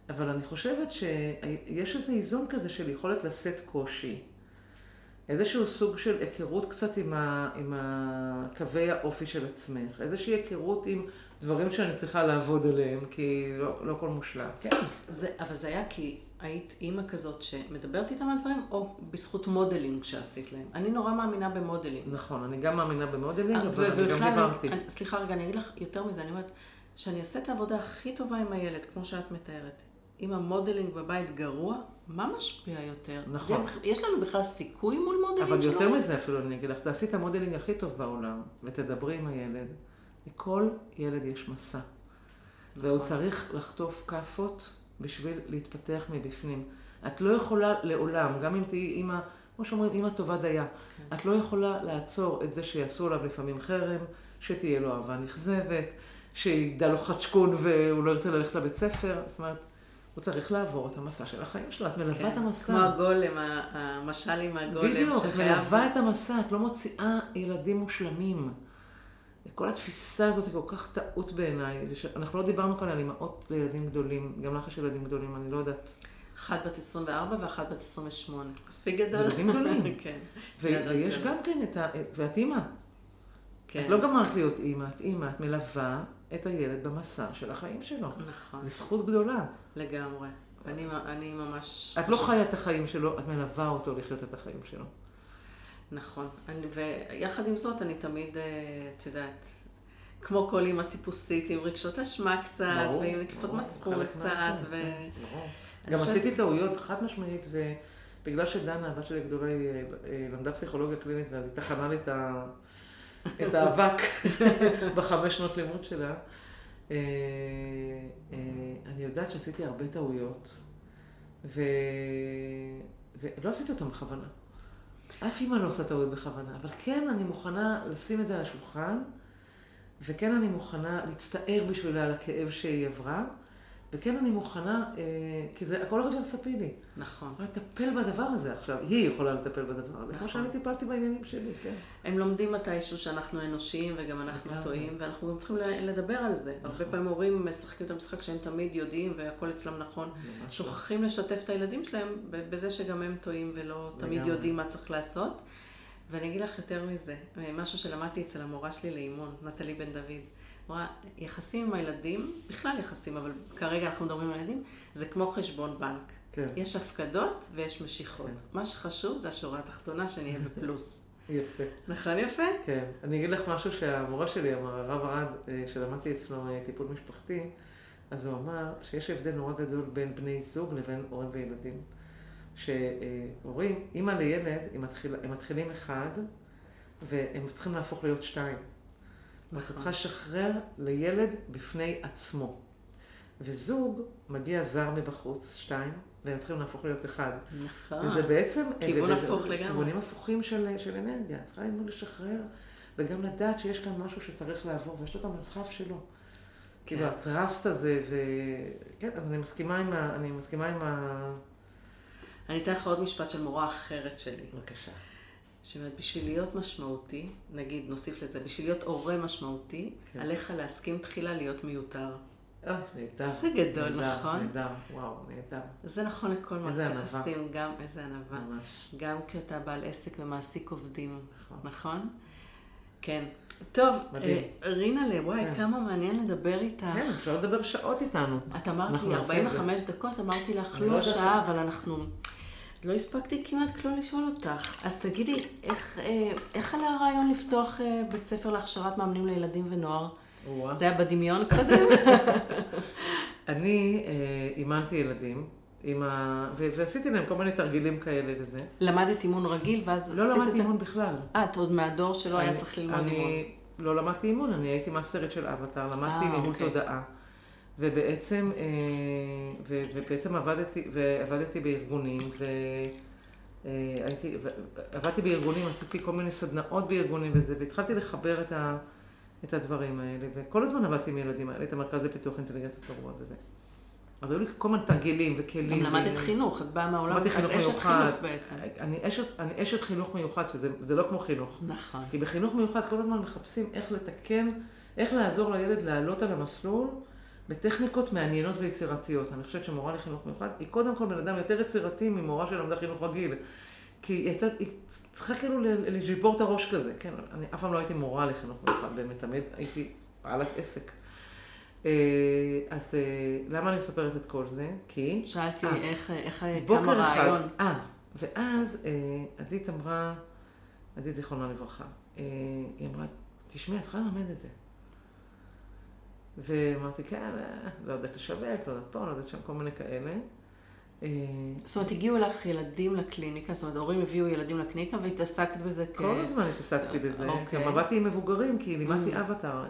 אבל אני חושבת שיש איזה איזון כזה של יכולת לשאת קושי. איזשהו סוג של היכרות קצת עם, ה, עם ה, קווי האופי של עצמך, איזושהי היכרות עם דברים שאני צריכה לעבוד עליהם, כי לא, לא הכל מושלם. כן. זה, אבל זה היה כי היית אימא כזאת שמדברת איתם על דברים, או בזכות modeling שעשית להם? אני נורא מאמינה ב modeling. נכון, אני גם מאמינה ב modeling, אה, אבל אני גם דיברתי. אני, סליחה רגע, אני אגיד לך יותר מזה, אני אומרת, שאני אעשה את העבודה הכי טובה עם הילד, כמו שאת מתארת. אם ה modeling בבית גרוע, מה משפיע יותר? נכון. יש לנו בכלל סיכוי מול modeling שלנו? אבל יותר? מזה אפילו, אני אגיד לך, תעשי את ה modeling הכי טוב בעולם, ותדברי עם הילד. לכל ילד יש מסע. נכון. והוא צריך לחטוף כאפות בשביל להתפתח מבפנים. את לא יכולה לעולם, גם אם תהיי אימא, כמו שאומרים, אימא טובה דייה, כן. את לא יכולה לעצור את זה שיעשו עליו לפעמים חרם, שתהיה לו אהבה נכזבת, שיצא לו חצ'קון והוא לא ירצה ללכת לבית ספר. זאת אומרת, הוא צריך לעבור את המסע של החיים שלו, את מלווה כן, את המסע. כמו הגולם, המשל עם הגולם. בדיוק, את מלווה את המסע, את לא מוציאה ילדים מושלמים. כל התפיסה הזאת היא כל כך טעות בעיניי. אנחנו לא דיברנו כאן על אימהות לילדים גדולים, גם לך יש ילדים גדולים, אני לא יודעת. אחת בת 24 ואחת בת 28. מספיק גדול. ילדים גדולים. *laughs* כן. ויש גם כן את ה... ואת אימא. כן. את לא גמרת להיות אימא, את אימא, את מלווה את הילד במסע של החיים שלו. נכון. זו זכות גדולה. לגמרי. אני, אני ממש... את לא חיה את החיים שלו, את מלווה אותו לחיות את החיים שלו. נכון. אני, ויחד עם זאת, אני תמיד, אה, את יודעת, כמו כל אימא טיפוסית, עם רגשות אשמה קצת, ברור, ועם נקיפות מצפון קצת, ו... כן, גם עשיתי טעויות חד משמעית, ובגלל שדנה, הבת שלי הגדולה, היא אה, למדה פסיכולוגיה קלינית, ואז היא תחנה לי את, *laughs* האבק *laughs* בחמש שנות לימוד שלה. אה, אני יודעת שעשיתי הרבה טעויות, ו... ולא עשיתי אותן בכוונה. אף אימא לא עושה טעות בכוונה, אבל כן אני מוכנה לשים את זה על השולחן, וכן אני מוכנה להצטער בשבילה על הכאב שהיא עברה, וכן אני מוכנה, אה, כי זה הכל רוורספילי. נכון. אני לטפל בדבר הזה עכשיו, היא יכולה לטפל בדבר הזה, נכון. כמו שאני טיפלתי בעניינים שלי, כן. הם לומדים מתישהו שאנחנו אנושיים וגם אנחנו טועים, ואנחנו גם צריכים לדבר על זה. נכון. הרבה פעמים הורים משחקים את המשחק שהם תמיד יודעים והכל אצלם נכון. שוכחים לשתף את הילדים שלהם בזה שגם הם טועים ולא תמיד יודעים מה צריך לעשות. ואני אגיד לך יותר מזה, משהו שלמדתי אצל המורה שלי לאימון, נטלי בן דוד. יחסים עם הילדים, בכלל יחסים, אבל כרגע אנחנו מדברים על ילדים, זה כמו חשבון בנק. כן. יש הפקדות ויש משיכות. כן. מה שחשוב זה השורה התחתונה, שנהיה בפלוס. יפה. נכון יפה? כן. אני אגיד לך משהו שהמורה שלי אמר, הרב ארד, אה, שלמדתי אצלו אה, טיפול משפחתי, אז הוא אמר שיש הבדל נורא גדול בין בני זוג לבין הורים וילדים. שהורים, אימא לילד, הם, מתחיל, הם מתחילים אחד, והם צריכים להפוך להיות שתיים. ואתה. צריכה לשחרר לילד בפני עצמו. וזוג, מגיע זר מבחוץ, שתיים, והם צריכים להפוך להיות אחד. נכון. וזה בעצם... כיוון הפוך לגמרי. כיוונים הפוכים של, של אנרגיה. צריכה ללמוד לשחרר, וגם לדעת שיש כאן משהו שצריך לעבור, ויש לו את המרחב שלו. כאילו, כן. הטראסט הזה, ו... כן, אז אני מסכימה עם ה... אני מסכימה עם ה... אני אתן לך עוד משפט של מורה אחרת שלי. בבקשה. שאומרת, בשביל להיות משמעותי, נגיד, נוסיף לזה, בשביל להיות הורה משמעותי, כן. עליך להסכים תחילה להיות מיותר. אה, נהדר. זה גדול, נהדר, נכון? נהדר, וואו, נהדר. זה נכון לכל מערכת יחסים, גם, איזה ענווה. ממש. גם כשאתה בעל עסק ומעסיק עובדים, נכון? נכון? כן. טוב, מדהים. אה, רינה לוואי, כן. כמה מעניין לדבר איתך. כן, אפשר לדבר שעות איתנו. את אמרת לי 45 דקות, אמרתי לך לא, לא שעה, אבל אנחנו... לא הספקתי כמעט כלום לשאול אותך. אז תגידי, איך, אה, איך עלה הרעיון לפתוח אה, בית ספר להכשרת מאמנים לילדים ונוער? ווא. זה היה בדמיון קודם? *laughs* אני אה, אימנתי ילדים. עם ה... ו- ועשיתי להם כל מיני תרגילים כאלה וזה. למדת אימון רגיל ואז לא למדתי אימון בכלל. אה, את עוד מהדור שלא אני, היה צריך ללמוד אני אימון. אני לא למדתי אימון, אני הייתי מאסטרית של אבטר, למדתי ניהול אוקיי. תודעה. ובעצם, אה, ו, ובעצם עבדתי, ועבדתי בארגונים, והייתי, עבדתי בארגונים, עשיתי כל מיני סדנאות בארגונים וזה, והתחלתי לחבר את, ה, את הדברים האלה, וכל הזמן עבדתי עם ילדים האלה, את המרכז לפיתוח אינטליגנציות תרבות וזה. אז היו לי כל מיני תרגילים וכלים. גם למדת ו... חינוך, את באה מהעולם, את אשת חינוך בעצם. אני אשת, אני אשת חינוך מיוחד, שזה לא כמו חינוך. נכון. כי בחינוך מיוחד כל הזמן מחפשים איך לתקן, איך לעזור לילד לעלות על המסלול. בטכניקות מעניינות ויצירתיות. אני חושבת שמורה לחינוך מיוחד היא קודם כל בן אדם יותר יצירתי ממורה שלמדה חינוך רגיל. כי היא הייתה, היא צריכה כאילו לשבור את הראש כזה, כן, אני אף פעם לא הייתי מורה לחינוך מיוחד, באמת, תמיד הייתי בעלת עסק. אה, אז אה, למה אני מספרת את כל זה? כי... שאלתי 아, איך, איך קם הרעיון. אה, ואז עדית אמרה, עדית זיכרונה לברכה, היא אמרה, תשמעי, את צריכה ללמד את זה. ואמרתי, כן, לא יודעת לשווק, לא יודעת פה, לא יודעת שם, כל מיני כאלה. אה, זאת אומרת, הגיעו לך ילדים לקליניקה, זאת אומרת, ההורים הביאו ילדים לקליניקה והתעסקת בזה כ... כל הזמן התעסקתי בזה. אוקיי. גם עבדתי עם מבוגרים, כי לימדתי mm. אבטאר.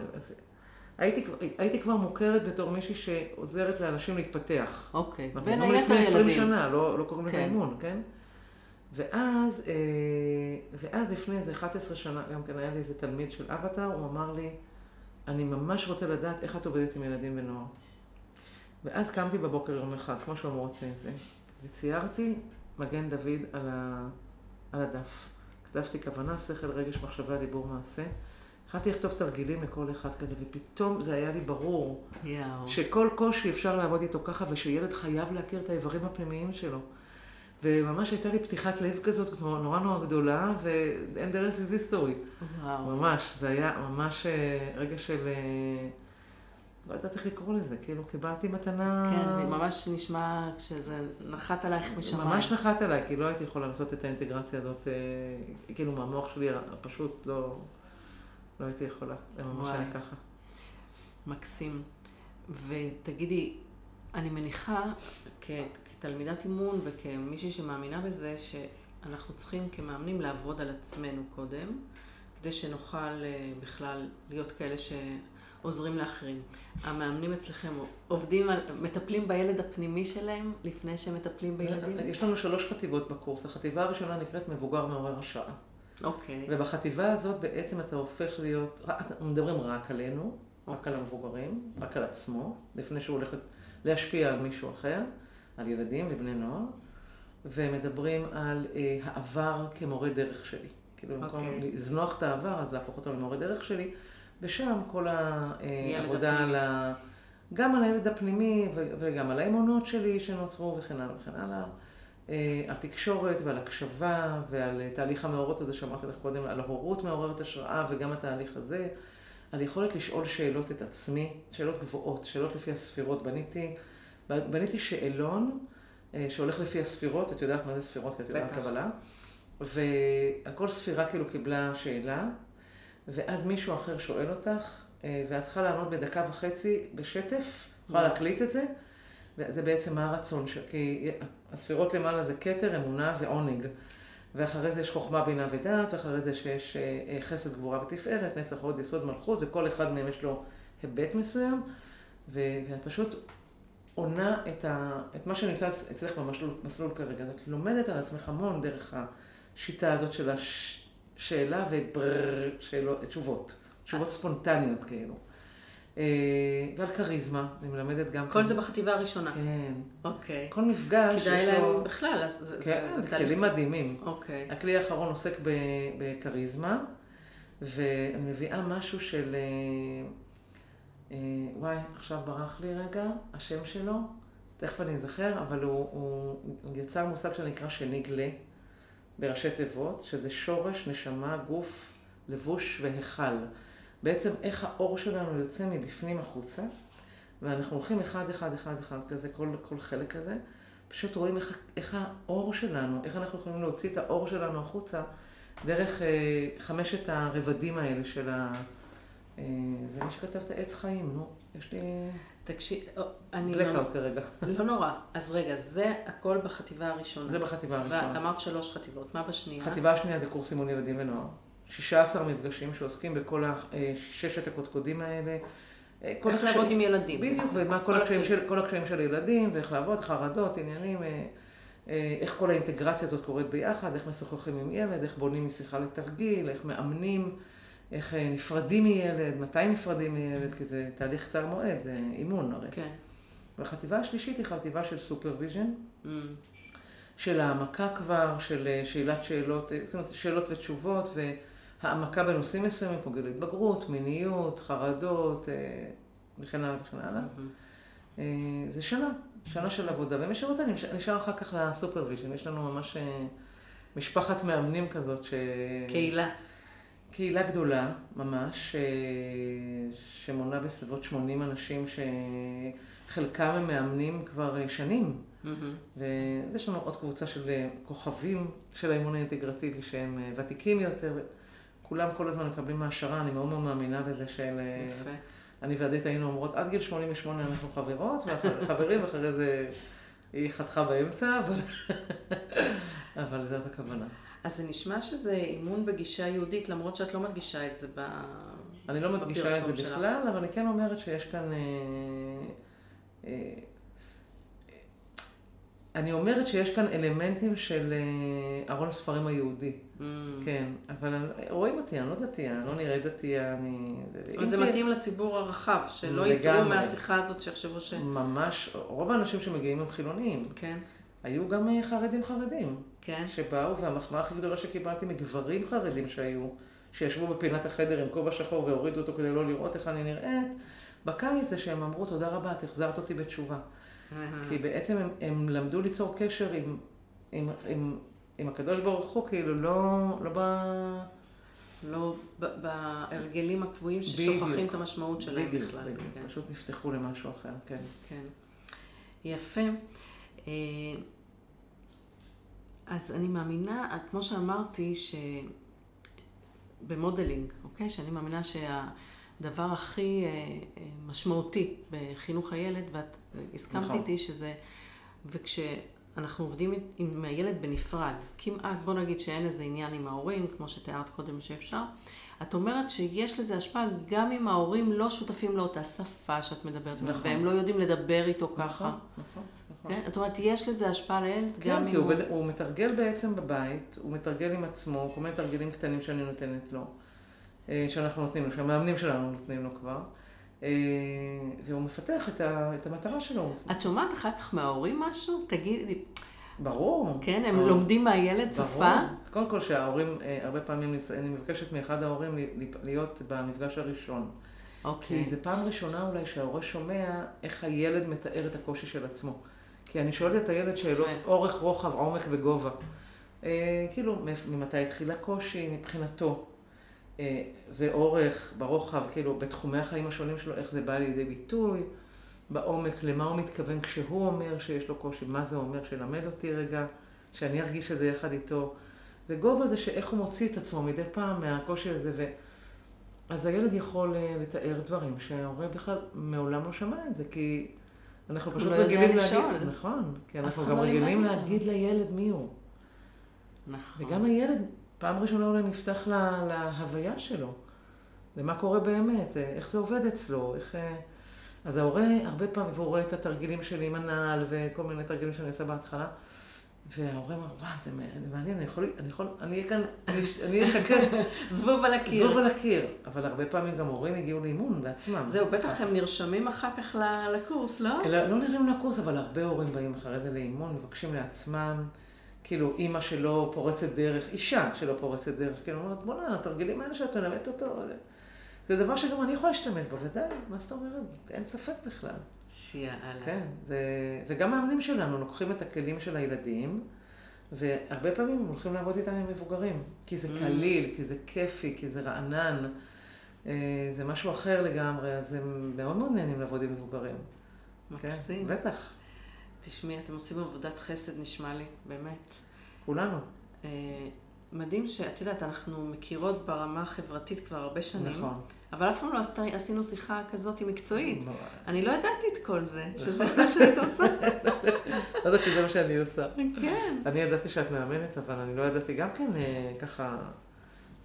הייתי, הייתי כבר מוכרת בתור מישהי שעוזרת לאנשים להתפתח. אוקיי, בין היתר ילדים. לפני 20 שנה, לא, לא קוראים לזה כן. אימון, כן? ואז, אה, ואז לפני איזה 11 שנה, גם כן היה לי איזה תלמיד של אבטאר, הוא אמר לי, אני ממש רוצה לדעת איך את עובדת עם ילדים ונוער. ואז קמתי בבוקר יום אחד, כמו שאומרות זה, וציירתי מגן דוד על, ה, על הדף. כתבתי כוונה, שכל, רגש, מחשבה, דיבור, מעשה. התחלתי לכתוב תרגילים לכל אחד כזה, ופתאום זה היה לי ברור יאו. שכל קושי אפשר לעבוד איתו ככה, ושילד חייב להכיר את האיברים הפנימיים שלו. וממש הייתה לי פתיחת לב כזאת, נורא נורא גדולה, ו-and there is this story. וואו. ממש, זה היה ממש אה, רגע של... אה, לא יודעת איך לקרוא לזה, כאילו קיבלתי מתנה... כן, ממש נשמע שזה נחת עלייך משמיים. ממש נחת עליי, כי לא הייתי יכולה לעשות את האינטגרציה הזאת, אה, כאילו מהמוח שלי פשוט לא, לא הייתי יכולה, זה ממש היה ככה. מקסים. ותגידי, אני מניחה כתלמידת אימון וכמישהי שמאמינה בזה, שאנחנו צריכים כמאמנים לעבוד על עצמנו קודם, כדי שנוכל אה, בכלל להיות כאלה ש... עוזרים לאחרים. המאמנים אצלכם עובדים על, מטפלים בילד הפנימי שלהם לפני שהם מטפלים בילדים? יש לנו שלוש חטיבות בקורס. החטיבה הראשונה נקראת מבוגר מעורר השראה. אוקיי. Okay. ובחטיבה הזאת בעצם אתה הופך להיות, אנחנו מדברים רק עלינו. רק על המבוגרים, רק על עצמו, לפני שהוא הולך להשפיע על מישהו אחר, על ילדים ובני נוער, ומדברים על אה, העבר כמורה דרך שלי. כאילו, במקום okay. אוקיי. לזנוח את העבר, אז להפוך אותו למורה דרך שלי. ושם כל העבודה על ה... גם על הילד הפנימי וגם על האמונות שלי שנוצרו וכן הלאה וכן הלאה. אה, על תקשורת ועל הקשבה ועל תהליך המאורות הזה שאמרתי לך קודם, על ההורות מעוררת השראה וגם התהליך הזה. על יכולת לשאול שאלות את עצמי, שאלות גבוהות, שאלות לפי הספירות. בניתי, בניתי שאלון אה, שהולך לפי הספירות, את יודעת מה זה ספירות, את יודעת קבלה. ועל כל ספירה כאילו קיבלה שאלה, ואז מישהו אחר שואל אותך, אה, ואת צריכה לענות בדקה וחצי בשטף, יכולה להקליט את זה, וזה בעצם מה הרצון, כי הספירות למעלה זה כתר, אמונה ועונג. ואחרי זה יש חוכמה, בינה ודעת, ואחרי זה שיש אה, חסד, גבורה ותפארת, נצח, הוד, יסוד, מלכות, וכל אחד מהם יש לו היבט מסוים, ואת פשוט עונה את, ה, את מה שנמצא אצלך במסלול כרגע. את לומדת על עצמך המון דרך השיטה הזאת של הש... שאלה וברר, שאלות, תשובות. תשובות ספונטניות כאילו. אה, ועל כריזמה, אני מלמדת גם... כל זה בחטיבה הראשונה. כן. אוקיי. כל מפגש כדאי להם בכלל, אז כן, זה כלים מדהימים. אוקיי. הכלי האחרון עוסק בכריזמה, ואני מביאה משהו של... אה, וואי, עכשיו ברח לי רגע, השם שלו, תכף אני אזכר, אבל הוא, הוא, הוא יצר מושג שנקרא שנגלה. בראשי תיבות, שזה שורש, נשמה, גוף, לבוש והיכל. בעצם איך האור שלנו יוצא מבפנים החוצה, ואנחנו הולכים אחד, אחד, אחד, אחד כזה, כל, כל חלק כזה, פשוט רואים איך, איך האור שלנו, איך אנחנו יכולים להוציא את האור שלנו החוצה דרך אה, חמשת הרבדים האלה של ה... אה, זה מי שכתב את העץ חיים, נו, יש לי... תקשיב, אני... בלקאוט לא... כרגע. לא נורא. אז רגע, זה הכל בחטיבה הראשונה. זה בחטיבה הראשונה. אמרת שלוש חטיבות, מה בשנייה? חטיבה השנייה זה קורס אימון ילדים ונוער. 16 מפגשים שעוסקים בכל ששת הקודקודים האלה. אה, איך לעבוד עם ילדים. בדיוק, ומה כל, הקשיים של, כל הקשיים של ילדים, ואיך לעבוד, חרדות, עניינים, אה, אה, איך כל האינטגרציה הזאת קורית ביחד, איך משוחחים עם ילד, איך בונים משיחה לתרגיל, איך מאמנים. איך אה, נפרדים מילד, מתי נפרדים מילד, כי זה תהליך קצר מועד, זה אימון הרי. כן. והחטיבה השלישית היא חטיבה של supervision, mm. של העמקה כבר, של אה, שאלת שאלות, אה, זאת אומרת, שאלות ותשובות, והעמקה בנושאים מסוימים, כמו גיל התבגרות, מיניות, חרדות, וכן הלאה וכן הלאה. Mm-hmm. זה שנה, שנה של עבודה, ומי שרוצה נשאר אחר כך ל supervision, יש לנו ממש משפחת מאמנים כזאת. ש... קהילה. קהילה גדולה, ממש, אה, שמונה בסביבות 80 אנשים שחלקם הם מאמנים כבר אה, שנים. ויש לנו עוד קבוצה של אה, כוכבים של האימון האינטגרטיבי שהם ותיקים יותר. כולם כל הזמן מקבלים העשרה, אני מאוד מאוד מאמינה בזה של... יפה. אני ועדית היינו אומרות, עד גיל 88 אנחנו חברות, *laughs* חברים, ואחרי זה היא חתכה באמצע, אבל, *laughs* אבל זאת הכוונה. אז זה נשמע שזה אימון בגישה יהודית, למרות שאת לא מדגישה את זה ב... אני לא מדגישה את זה בכלל, אבל אני כן אומרת שיש כאן... אה, אה, אני אומרת שיש כאן אלמנטים של אה, ארון הספרים היהודי. Mm. כן, אבל רואים אותי, אני לא דתייה, אני לא נראה דתייה, אני... זאת אומרת, זה מתאים לציבור הרחב, שלא יתראו מהשיחה הזאת שיחשבו ש... ממש, רוב האנשים שמגיעים הם חילונים. כן. היו גם חרדים חרדים. כן. שבאו, והמחמאה הכי גדולה שקיבלתי מגברים חרדים שהיו, שישבו בפינת החדר עם כובע שחור והורידו אותו כדי לא לראות איך אני נראית, בקיץ זה שהם אמרו, תודה רבה, את החזרת אותי בתשובה. כי בעצם הם, הם למדו ליצור קשר עם, עם, עם, עם הקדוש ברוך הוא, כאילו לא, לא ב... לא בהרגלים הקבועים ששוכחים את המשמעות שלהם בדיוק, בכלל. בדיוק, כן. פשוט נפתחו למשהו אחר, כן. כן. יפה. אז אני מאמינה, כמו שאמרתי, שבמודלינג, אוקיי? שאני מאמינה שהדבר הכי אה, אה, משמעותי בחינוך הילד, ואת הסכמת נכון. איתי שזה, וכשאנחנו עובדים עם הילד בנפרד, כמעט, בוא נגיד שאין איזה עניין עם ההורים, כמו שתיארת קודם שאפשר, את אומרת שיש לזה השפעה גם אם ההורים לא שותפים לאותה שפה שאת מדברת, נכון. והם לא יודעים לדבר איתו נכון, ככה. נכון, נכון. כן? זאת אומרת, יש לזה השפעה לילד כן, גם אם הוא... כן, כי הוא מתרגל בעצם בבית, הוא מתרגל עם עצמו, כל מיני תרגילים קטנים שאני נותנת לו, אה, שאנחנו נותנים לו, שהמאמנים שלנו נותנים לו כבר. אה, והוא מפתח את, ה, את המטרה שלו. את שומעת אחר כך מההורים משהו? תגידי. ברור. כן, הם ברור. לומדים מהילד שפה? ברור. קודם כל שההורים, אה, הרבה פעמים נמצאים, אני מבקשת מאחד ההורים להיות במפגש הראשון. אוקיי. כי זו פעם ראשונה אולי שההורה שומע איך הילד מתאר את הקושי של עצמו. כי אני שואלת את הילד שאלות אורך, רוחב, עומק וגובה. אה, כאילו, ממתי התחיל הקושי מבחינתו? אה, זה אורך, ברוחב, כאילו, בתחומי החיים השונים שלו, איך זה בא לידי ביטוי, בעומק, למה הוא מתכוון כשהוא אומר שיש לו קושי, מה זה אומר, שלמד אותי רגע, שאני ארגיש את זה יחד איתו. וגובה זה שאיך הוא מוציא את עצמו מדי פעם מהקושי הזה. ו... אז הילד יכול אה, לתאר דברים שההורה בכלל מעולם לא שמע את זה, כי אנחנו פשוט לא רגילים להגיד, נכון, כי אנחנו גם לא רגילים להגיד לילד מי הוא. נכון. וגם הילד פעם ראשונה אולי נפתח לה, להוויה שלו, למה קורה באמת, איך זה עובד אצלו, איך... אז ההורה, הרבה פעמים, והוא רואה את התרגילים שלי עם הנעל וכל מיני תרגילים שאני עושה בהתחלה, וההורה אמר, וואו, זה מעניין, אני יכול, אני יכול, אני אהיה כאן, אני אהיה שקט. *laughs* זבוב על הקיר. זבוב על הקיר. אבל הרבה פעמים גם הורים הגיעו לאימון בעצמם. זהו, בטח הם נרשמים אחר כך לקורס, לא? לא, לא נרשמים לקורס, אבל הרבה הורים באים אחרי זה לאימון, מבקשים לעצמם. כאילו, אימא שלא פורצת דרך, אישה שלא פורצת דרך, כאילו, אומרת, בוא'נה, התרגילים האלה שאת מלמדת אותו, זה דבר שגם אני יכולה להשתמש בו, ודאי, מה זאת אומרת? אין ספק בכלל. שיאללה. כן, זה... וגם מאמנים שלנו לוקחים את הכלים של הילדים, והרבה פעמים הם הולכים לעבוד איתם עם מבוגרים, כי זה mm. קליל, כי זה כיפי, כי זה רענן, אה, זה משהו אחר לגמרי, אז הם מאוד מאוד נהנים לעבוד עם מבוגרים. מקסים. כן, בטח. תשמעי, אתם עושים עבודת חסד, נשמע לי, באמת. כולנו. אה, מדהים שאת יודעת, אנחנו מכירות ברמה החברתית כבר הרבה שנים. נכון. אבל אף פעם לא עשינו שיחה כזאת מקצועית. אני לא ידעתי את כל זה. *laughs* שזה מה שאת עושה. לא ידעתי שזה מה שאני עושה. כן. אני ידעתי שאת מאמנת, אבל אני לא ידעתי גם כן אה, ככה...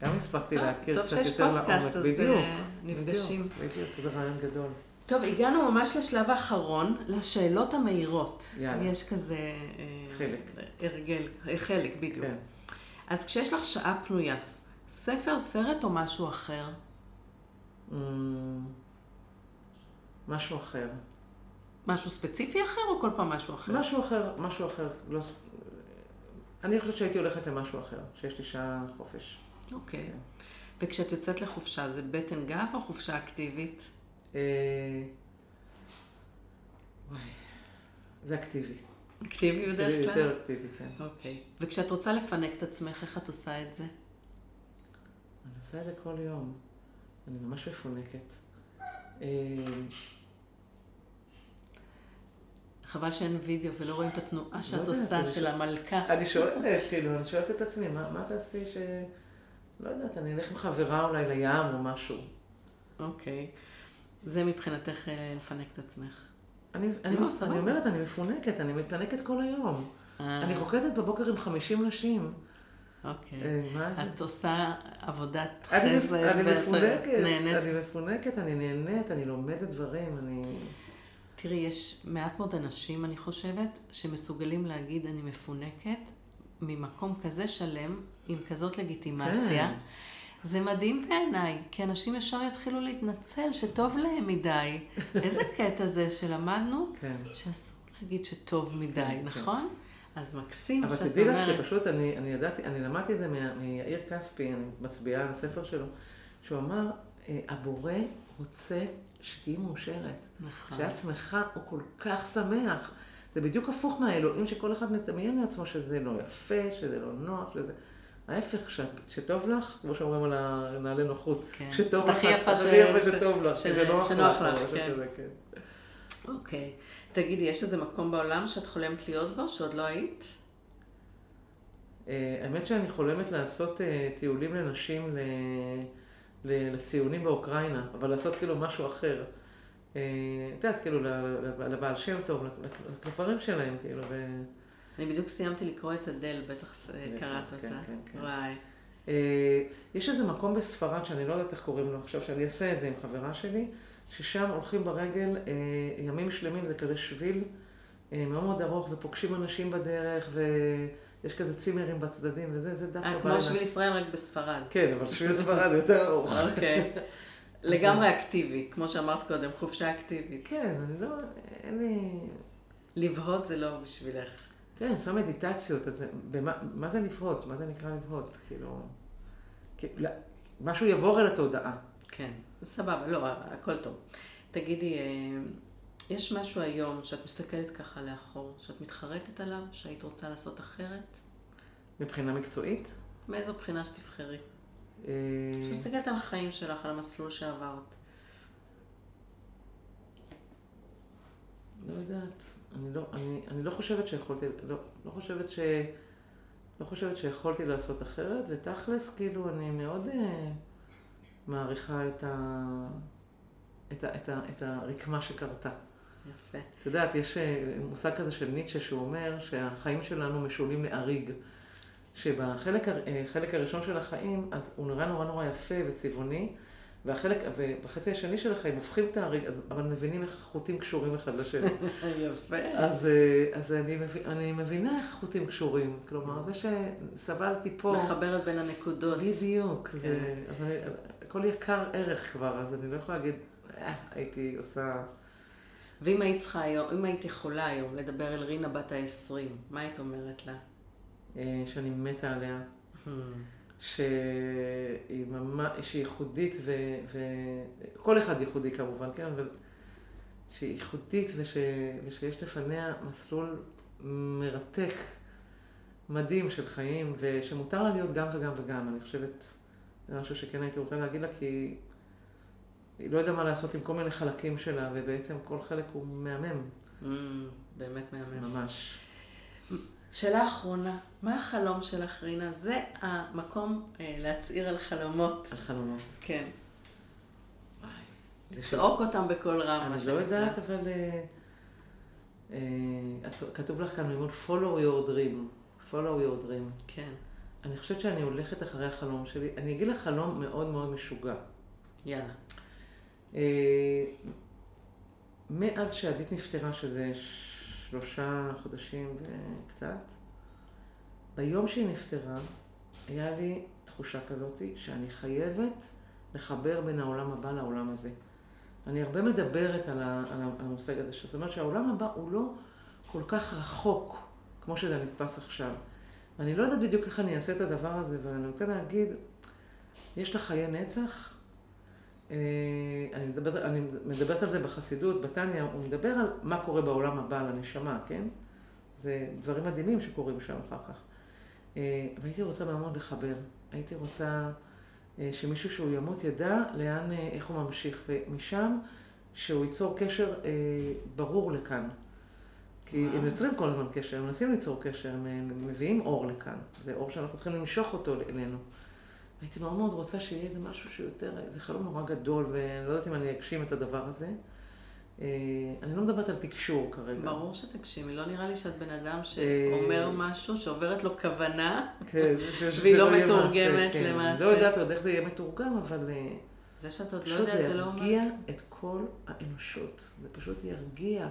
גם הספקתי להכיר קצת יותר לעומק. טוב שיש פודקאסט, אז אה, נפגשים. בדיוק, זה רעיון גדול. טוב, הגענו ממש לשלב האחרון, לשאלות המהירות. יאללה. יש כזה... אה, חלק. הרגל, חלק, בדיוק. כן. אז כשיש לך שעה פנויה, ספר, סרט או משהו אחר? Mm, משהו אחר. משהו ספציפי אחר או כל פעם משהו אחר? משהו אחר, משהו אחר. לא... אני חושבת שהייתי הולכת למשהו אחר, שיש לי שעה חופש. אוקיי. Okay. כן. וכשאת יוצאת לחופשה, זה בטן גב או חופשה אקטיבית? אה... זה אקטיבי. אקטיבי בדרך כלל? יותר אקטיבי, כן. אוקיי. וכשאת רוצה לפנק את עצמך, איך את עושה את זה? אני עושה את זה כל יום. אני ממש מפונקת. אה, חבל שאין וידאו ולא רואים את התנועה שאת יודעת, עושה של שואל- המלכה. אני שואלת, כאילו, אני שואלת את עצמי, מה מה תעשי ש... לא יודעת, אני אלך עם חברה אולי לים או משהו. אוקיי. זה מבחינתך אה, לפנק את עצמך. אני, אני, לא. אני אומרת, אני מפונקת, אני מתפנקת כל היום. אה, אני רוקדת בבוקר עם 50 נשים. אוקיי. אה? את עושה עבודת חסד אני ואת מפונקת, נהנית. אני מפונקת, אני נהנית, אני לומדת דברים, אני... תראי, יש מעט מאוד אנשים, אני חושבת, שמסוגלים להגיד אני מפונקת ממקום כזה שלם, עם כזאת לגיטימציה. כן. זה מדהים בעיניי, כי אנשים ישר יתחילו להתנצל שטוב להם מדי. *laughs* איזה קטע זה שלמדנו כן. שאסור להגיד שטוב מדי, כן, נכון? אז מקסים אבל שאת תדעי לך אומרת... שפשוט אני, אני ידעתי, אני למדתי את זה מיאיר כספי, אני מצביעה על הספר שלו, שהוא אמר, אה, הבורא רוצה שתהיי מאושרת. נכון. כשאת שמחה, הוא כל כך שמח. זה בדיוק הפוך מהאלוהים שכל אחד מדמיין לעצמו שזה לא יפה, שזה לא נוח, שזה... ההפך, שאת, שטוב לך, כמו שאומרים על הנעלי נוחות, כן. שטוב לך, הכי יפה ש- ש- שטוב לך, ש- שנוח לך, כן. כן. אוקיי. תגידי, יש איזה מקום בעולם שאת חולמת להיות בו, שעוד לא היית? אה, האמת שאני חולמת לעשות אה, טיולים לנשים לציונים באוקראינה, אבל לעשות כאילו משהו אחר. אה, את יודעת, כאילו לבעל שם טוב, ל- לדברים שלהם, כאילו. אני בדיוק סיימתי לקרוא את אדל, בטח קראת כן, אותה. כן, כן. וואי. אה, יש איזה מקום בספרד, שאני לא יודעת איך קוראים לו עכשיו, שאני אעשה את זה עם חברה שלי, ששם הולכים ברגל אה, ימים שלמים, זה כזה שביל אה, מאוד מאוד ארוך, ופוגשים אנשים בדרך, ויש כזה צימרים בצדדים, וזה, זה דווקא בא כמו. שביל ישראל, רק בספרד. כן, אבל שביל ספרד יותר ארוך. אוקיי. *laughs* לגמרי אקטיבי, כמו שאמרת קודם, חופשה אקטיבית. כן, אני לא, אין לי... לבהות זה לא בשבילך. תראה, אני עושה מדיטציות, אז במה, מה זה לבהות? מה זה נקרא לבהות? כאילו... כאילו, משהו יעבור אל התודעה. כן, סבבה, לא, הכל טוב. תגידי, אה, יש משהו היום שאת מסתכלת ככה לאחור, שאת מתחרטת עליו, שהיית רוצה לעשות אחרת? מבחינה מקצועית. מאיזו בחינה שתבחרי? אה, שמסתכלת על החיים שלך, על המסלול שעברת. לא יודעת, אני לא, אני, אני לא חושבת שיכולתי, לא, לא חושבת ש... לא חושבת שיכולתי לעשות אחרת, ותכלס, כאילו, אני מאוד אה, מעריכה את, ה, את, ה, את, ה, את הרקמה שקרתה. יפה. את יודעת, יש אה, מושג כזה של ניטשה שהוא אומר שהחיים שלנו משולים לאריג. שבחלק אה, חלק הראשון של החיים, אז הוא נורא נורא נורא יפה וצבעוני, והחלק, ובחצי השני של החיים הופכים את אז, אבל מבינים איך החוטים קשורים אחד לשני. *laughs* יפה. אז, אה, אז אני, מבין, אני מבינה איך החוטים קשורים. כלומר, זה שסבלתי פה... מחברת בין הנקודות. בדיוק. כן. זה, אז אני, הכל יקר ערך כבר, אז אני לא יכולה להגיד, אה, הייתי עושה... ואם היית צריכה היום, אם היית יכולה היום לדבר אל רינה בת ה-20, מה היית אומרת לה? אה, שאני מתה עליה. שהיא ממש, שהיא ייחודית ו... וכל אחד ייחודי כמובן, כן, אבל שהיא ייחודית וש... ושיש לפניה מסלול מרתק, מדהים של חיים, ושמותר לה להיות גם וגם וגם. אני חושבת, זה משהו שכן הייתי רוצה להגיד לה, כי היא לא יודעה מה לעשות עם כל מיני חלקים שלה, ובעצם כל חלק הוא מהמם, Mm, באמת מהמם. ממש. שאלה אחרונה, מה החלום שלך, רינה? זה המקום אה, להצהיר על חלומות. על חלומות. כן. לצעוק אותם בקול רם, אני לא. יודעת, אבל... אה, אה, כתוב לך כאן ללמוד follow your dream. follow your dream. כן. אני חושבת שאני הולכת אחרי החלום שלי. אני אגיד לך חלום מאוד מאוד משוגע. יאללה. אה, מאז שעדית נפטרה, שזה שלושה חודשים וקצת, ביום שהיא נפטרה, היה לי תחושה כזאת שאני חייבת לחבר בין העולם הבא לעולם הזה. אני הרבה מדברת על, ה, על, המושג הזה, זאת אומרת שהעולם הבא הוא לא כל כך רחוק כמו שזה נתפס עכשיו. ואני לא יודעת בדיוק איך אני אעשה את הדבר הזה, אבל אני רוצה להגיד, יש לה חיי נצח. אה, אני מדברת, אני מדברת על זה בחסידות, בתניא, הוא מדבר על מה קורה בעולם הבא, על הנשמה, כן? זה דברים מדהימים שקורים שם אחר כך. אה, והייתי רוצה מאוד לחבר. הייתי רוצה אה, שמישהו שהוא ימות ידע לאן, איך הוא ממשיך, ומשם שהוא ייצור קשר ברור לכאן. כי מה? הם יוצרים כל הזמן קשר, הם מנסים ליצור קשר, הם מביאים אור לכאן. זה אור שאנחנו צריכים למשוך אותו אלינו. הייתי מאוד מאוד רוצה שיהיה איזה משהו שיותר, זה חלום נורא גדול, ואני לא יודעת אם אני אגשים את הדבר הזה. אה, אני לא מדברת על תקשור כרגע. ברור שתגשימי, לא נראה לי שאת בן אדם שאומר אה, משהו, שעוברת לו כוונה, כן, *laughs* והיא לא, לא מתורגמת כן. למעשה. לא יודעת עוד איך זה יהיה מתורגם, אבל... אה, זה שאת עוד לא יודעת, זה לא אומר... פשוט זה ירגיע את כל האנושות. זה פשוט ירגיע.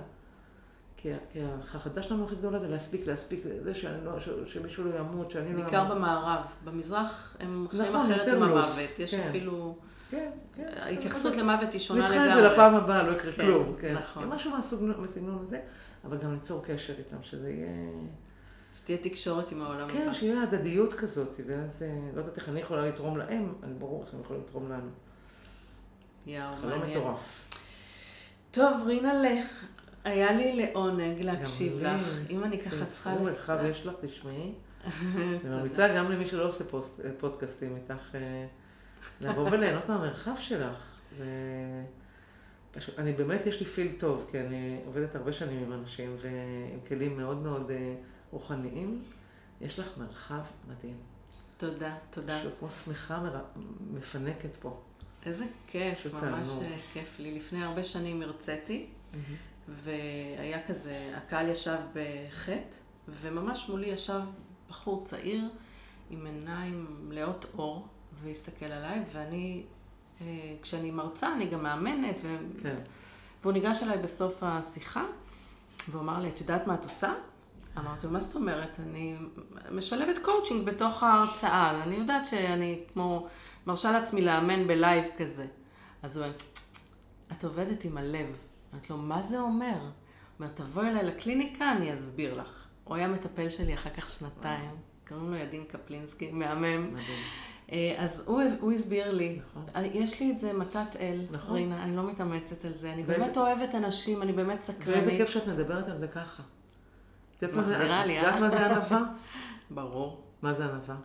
כי, החרדה שלנו הכי גדולה זה להספיק, להספיק, זה שאני לא, ש, שמישהו לא ימות, שאני לא אמות. בעיקר במערב. במזרח הם חיים נכון, אחרת עם המוות. יש כן. אפילו... כן, כן. ההתייחסות למוות היא שונה לגמרי. נדחה את זה לפעם הבאה, לא יקרה כן, כלום. כן, נכון. משהו מהסגנון הזה, אבל גם ליצור קשר איתם, שזה יהיה... שתהיה תקשורת עם העולם כן, שיהיה הדדיות כזאת, ואז אה, לא יודעת איך אני יכולה לתרום להם, אני ברור איך הם יכולים לתרום לנו. יאו, מעניין. חלום מטורף. טוב, רינלה, היה לי לעונג להקשיב לך. אם אני ככה צריכה לספר. מרחב יש לך, תשמעי. *laughs* אני ממליצה גם למי שלא עושה פודקאסטים איתך, אה, לבוא וליהנות מהמרחב שלך. פשוט, אני באמת, יש לי פיל טוב, כי אני עובדת הרבה שנים עם אנשים ועם כלים מאוד מאוד אה, רוחניים. יש לך מרחב מדהים. תודה, תודה. פשוט כמו מר... מפנקת פה. איזה כיף, ממש תענו. כיף לי. לפני הרבה שנים הרציתי. Mm-hmm. והיה כזה, הקהל ישב בחטא, וממש מולי ישב בחור צעיר עם עיניים מלאות אור, והסתכל עליי, ואני, אה, כשאני מרצה, אני גם מאמנת, ו... כן. והוא ניגש אליי בסוף השיחה, והוא אמר לי, את יודעת מה את עושה? אמרתי לו, מה זאת אומרת? אני משלבת קואוצ'ינג בתוך ההרצאה, אני יודעת שאני כמו, מרשה לעצמי לאמן בלייב כזה. אז הוא אומר, את עובדת עם הלב. אמרתי לו, מה זה אומר? אומר, תבואי אליי לקליניקה, אני אסביר לך. הוא היה מטפל שלי אחר כך שנתיים, קוראים לו ידין קפלינסקי, מהמם. אה, אז הוא, הוא הסביר לי, נכון. אה, יש לי את זה מתת אל, נכון. רינה, אני לא מתאמצת על זה, אני ואיזה... באמת אוהבת אנשים, אני באמת סקרנית. ואיזה כיף שאת מדברת על זה ככה. אה? את יודעת מה זה ענווה? ברור. מה זה ענווה?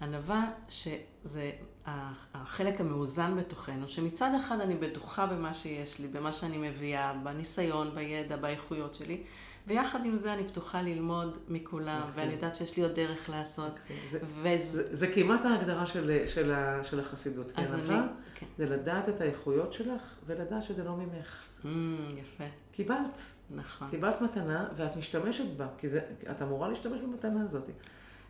ענווה שזה החלק המאוזן בתוכנו, שמצד אחד אני בטוחה במה שיש לי, במה שאני מביאה, בניסיון, בידע, באיכויות שלי, ויחד עם זה אני פתוחה ללמוד מכולם, ואני יודעת שיש לי עוד דרך לעשות. זה, וזה... זה, זה כמעט ההגדרה של, של, של החסידות. אז אני... כן. זה לדעת את האיכויות שלך, ולדעת שזה לא ממך. Mm, יפה. קיבלת. נכון. קיבלת מתנה, ואת משתמשת בה, כי זה, את אמורה להשתמש במתנה הזאת.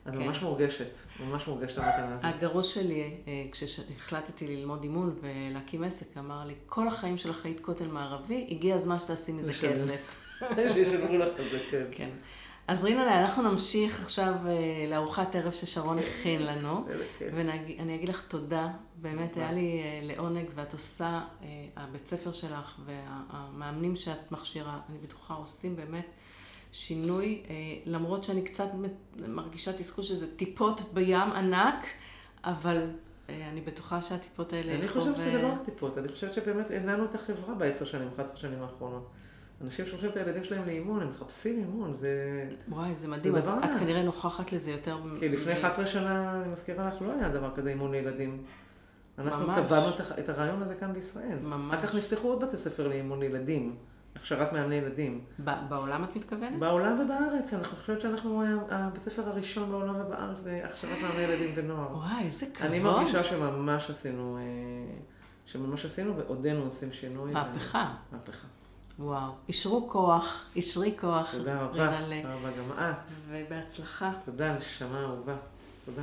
את כן. ממש מורגשת, ממש מורגשת המתנה הזאת. הגרוש שלי, אה, כשהחלטתי ללמוד אימון ולהקים עסק, אמר לי, כל החיים שלך היית כותל מערבי, הגיע הזמן שתעשי מזה כסף. *laughs* שישלמו לך את זה, כן. כן. אז רינה, אנחנו נמשיך עכשיו אה, לארוחת ערב ששרון הכין לנו, ואני אגיד לך תודה, באמת היה לי אה, לעונג, ואת עושה, הבית ספר שלך והמאמנים שאת מכשירה, אני בטוחה, עושים באמת שינוי, אה, למרות שאני קצת מרגישה תסכול שזה טיפות בים ענק, אבל אה, אני בטוחה שהטיפות האלה... אני חושבת שזה לא רק טיפות, אני חושבת שבאמת אין לנו את החברה בעשר שנים, 11 שנים האחרונות. אנשים שולחים את הילדים שלהם לאימון, הם מחפשים אימון, זה... וואי, זה מדהים, אז את כנראה נוכחת לזה יותר... כי לפני 11 שנה, אני מזכירה לך, לא היה דבר כזה אימון לילדים. אנחנו טבענו את הרעיון הזה כאן בישראל. ממש. אחר כך נפתחו עוד בתי ספר לאימון לילדים. הכשרת מאמני ילדים. בעולם את מתכוונת? בעולם ובארץ. אני חושבת שאנחנו הבית ספר הראשון בעולם ובארץ להכשרת מאמני ילדים ונוער. וואי, איזה כבוד. אני מרגישה שממש עשינו, אה, שממש עשינו ועודנו עושים שינוי. מהפכה. מהפכה. וואו, אישרו כוח, אישרי כוח. תודה רבה, תודה רבה גם את. ובהצלחה. תודה, נשמה אהובה. תודה.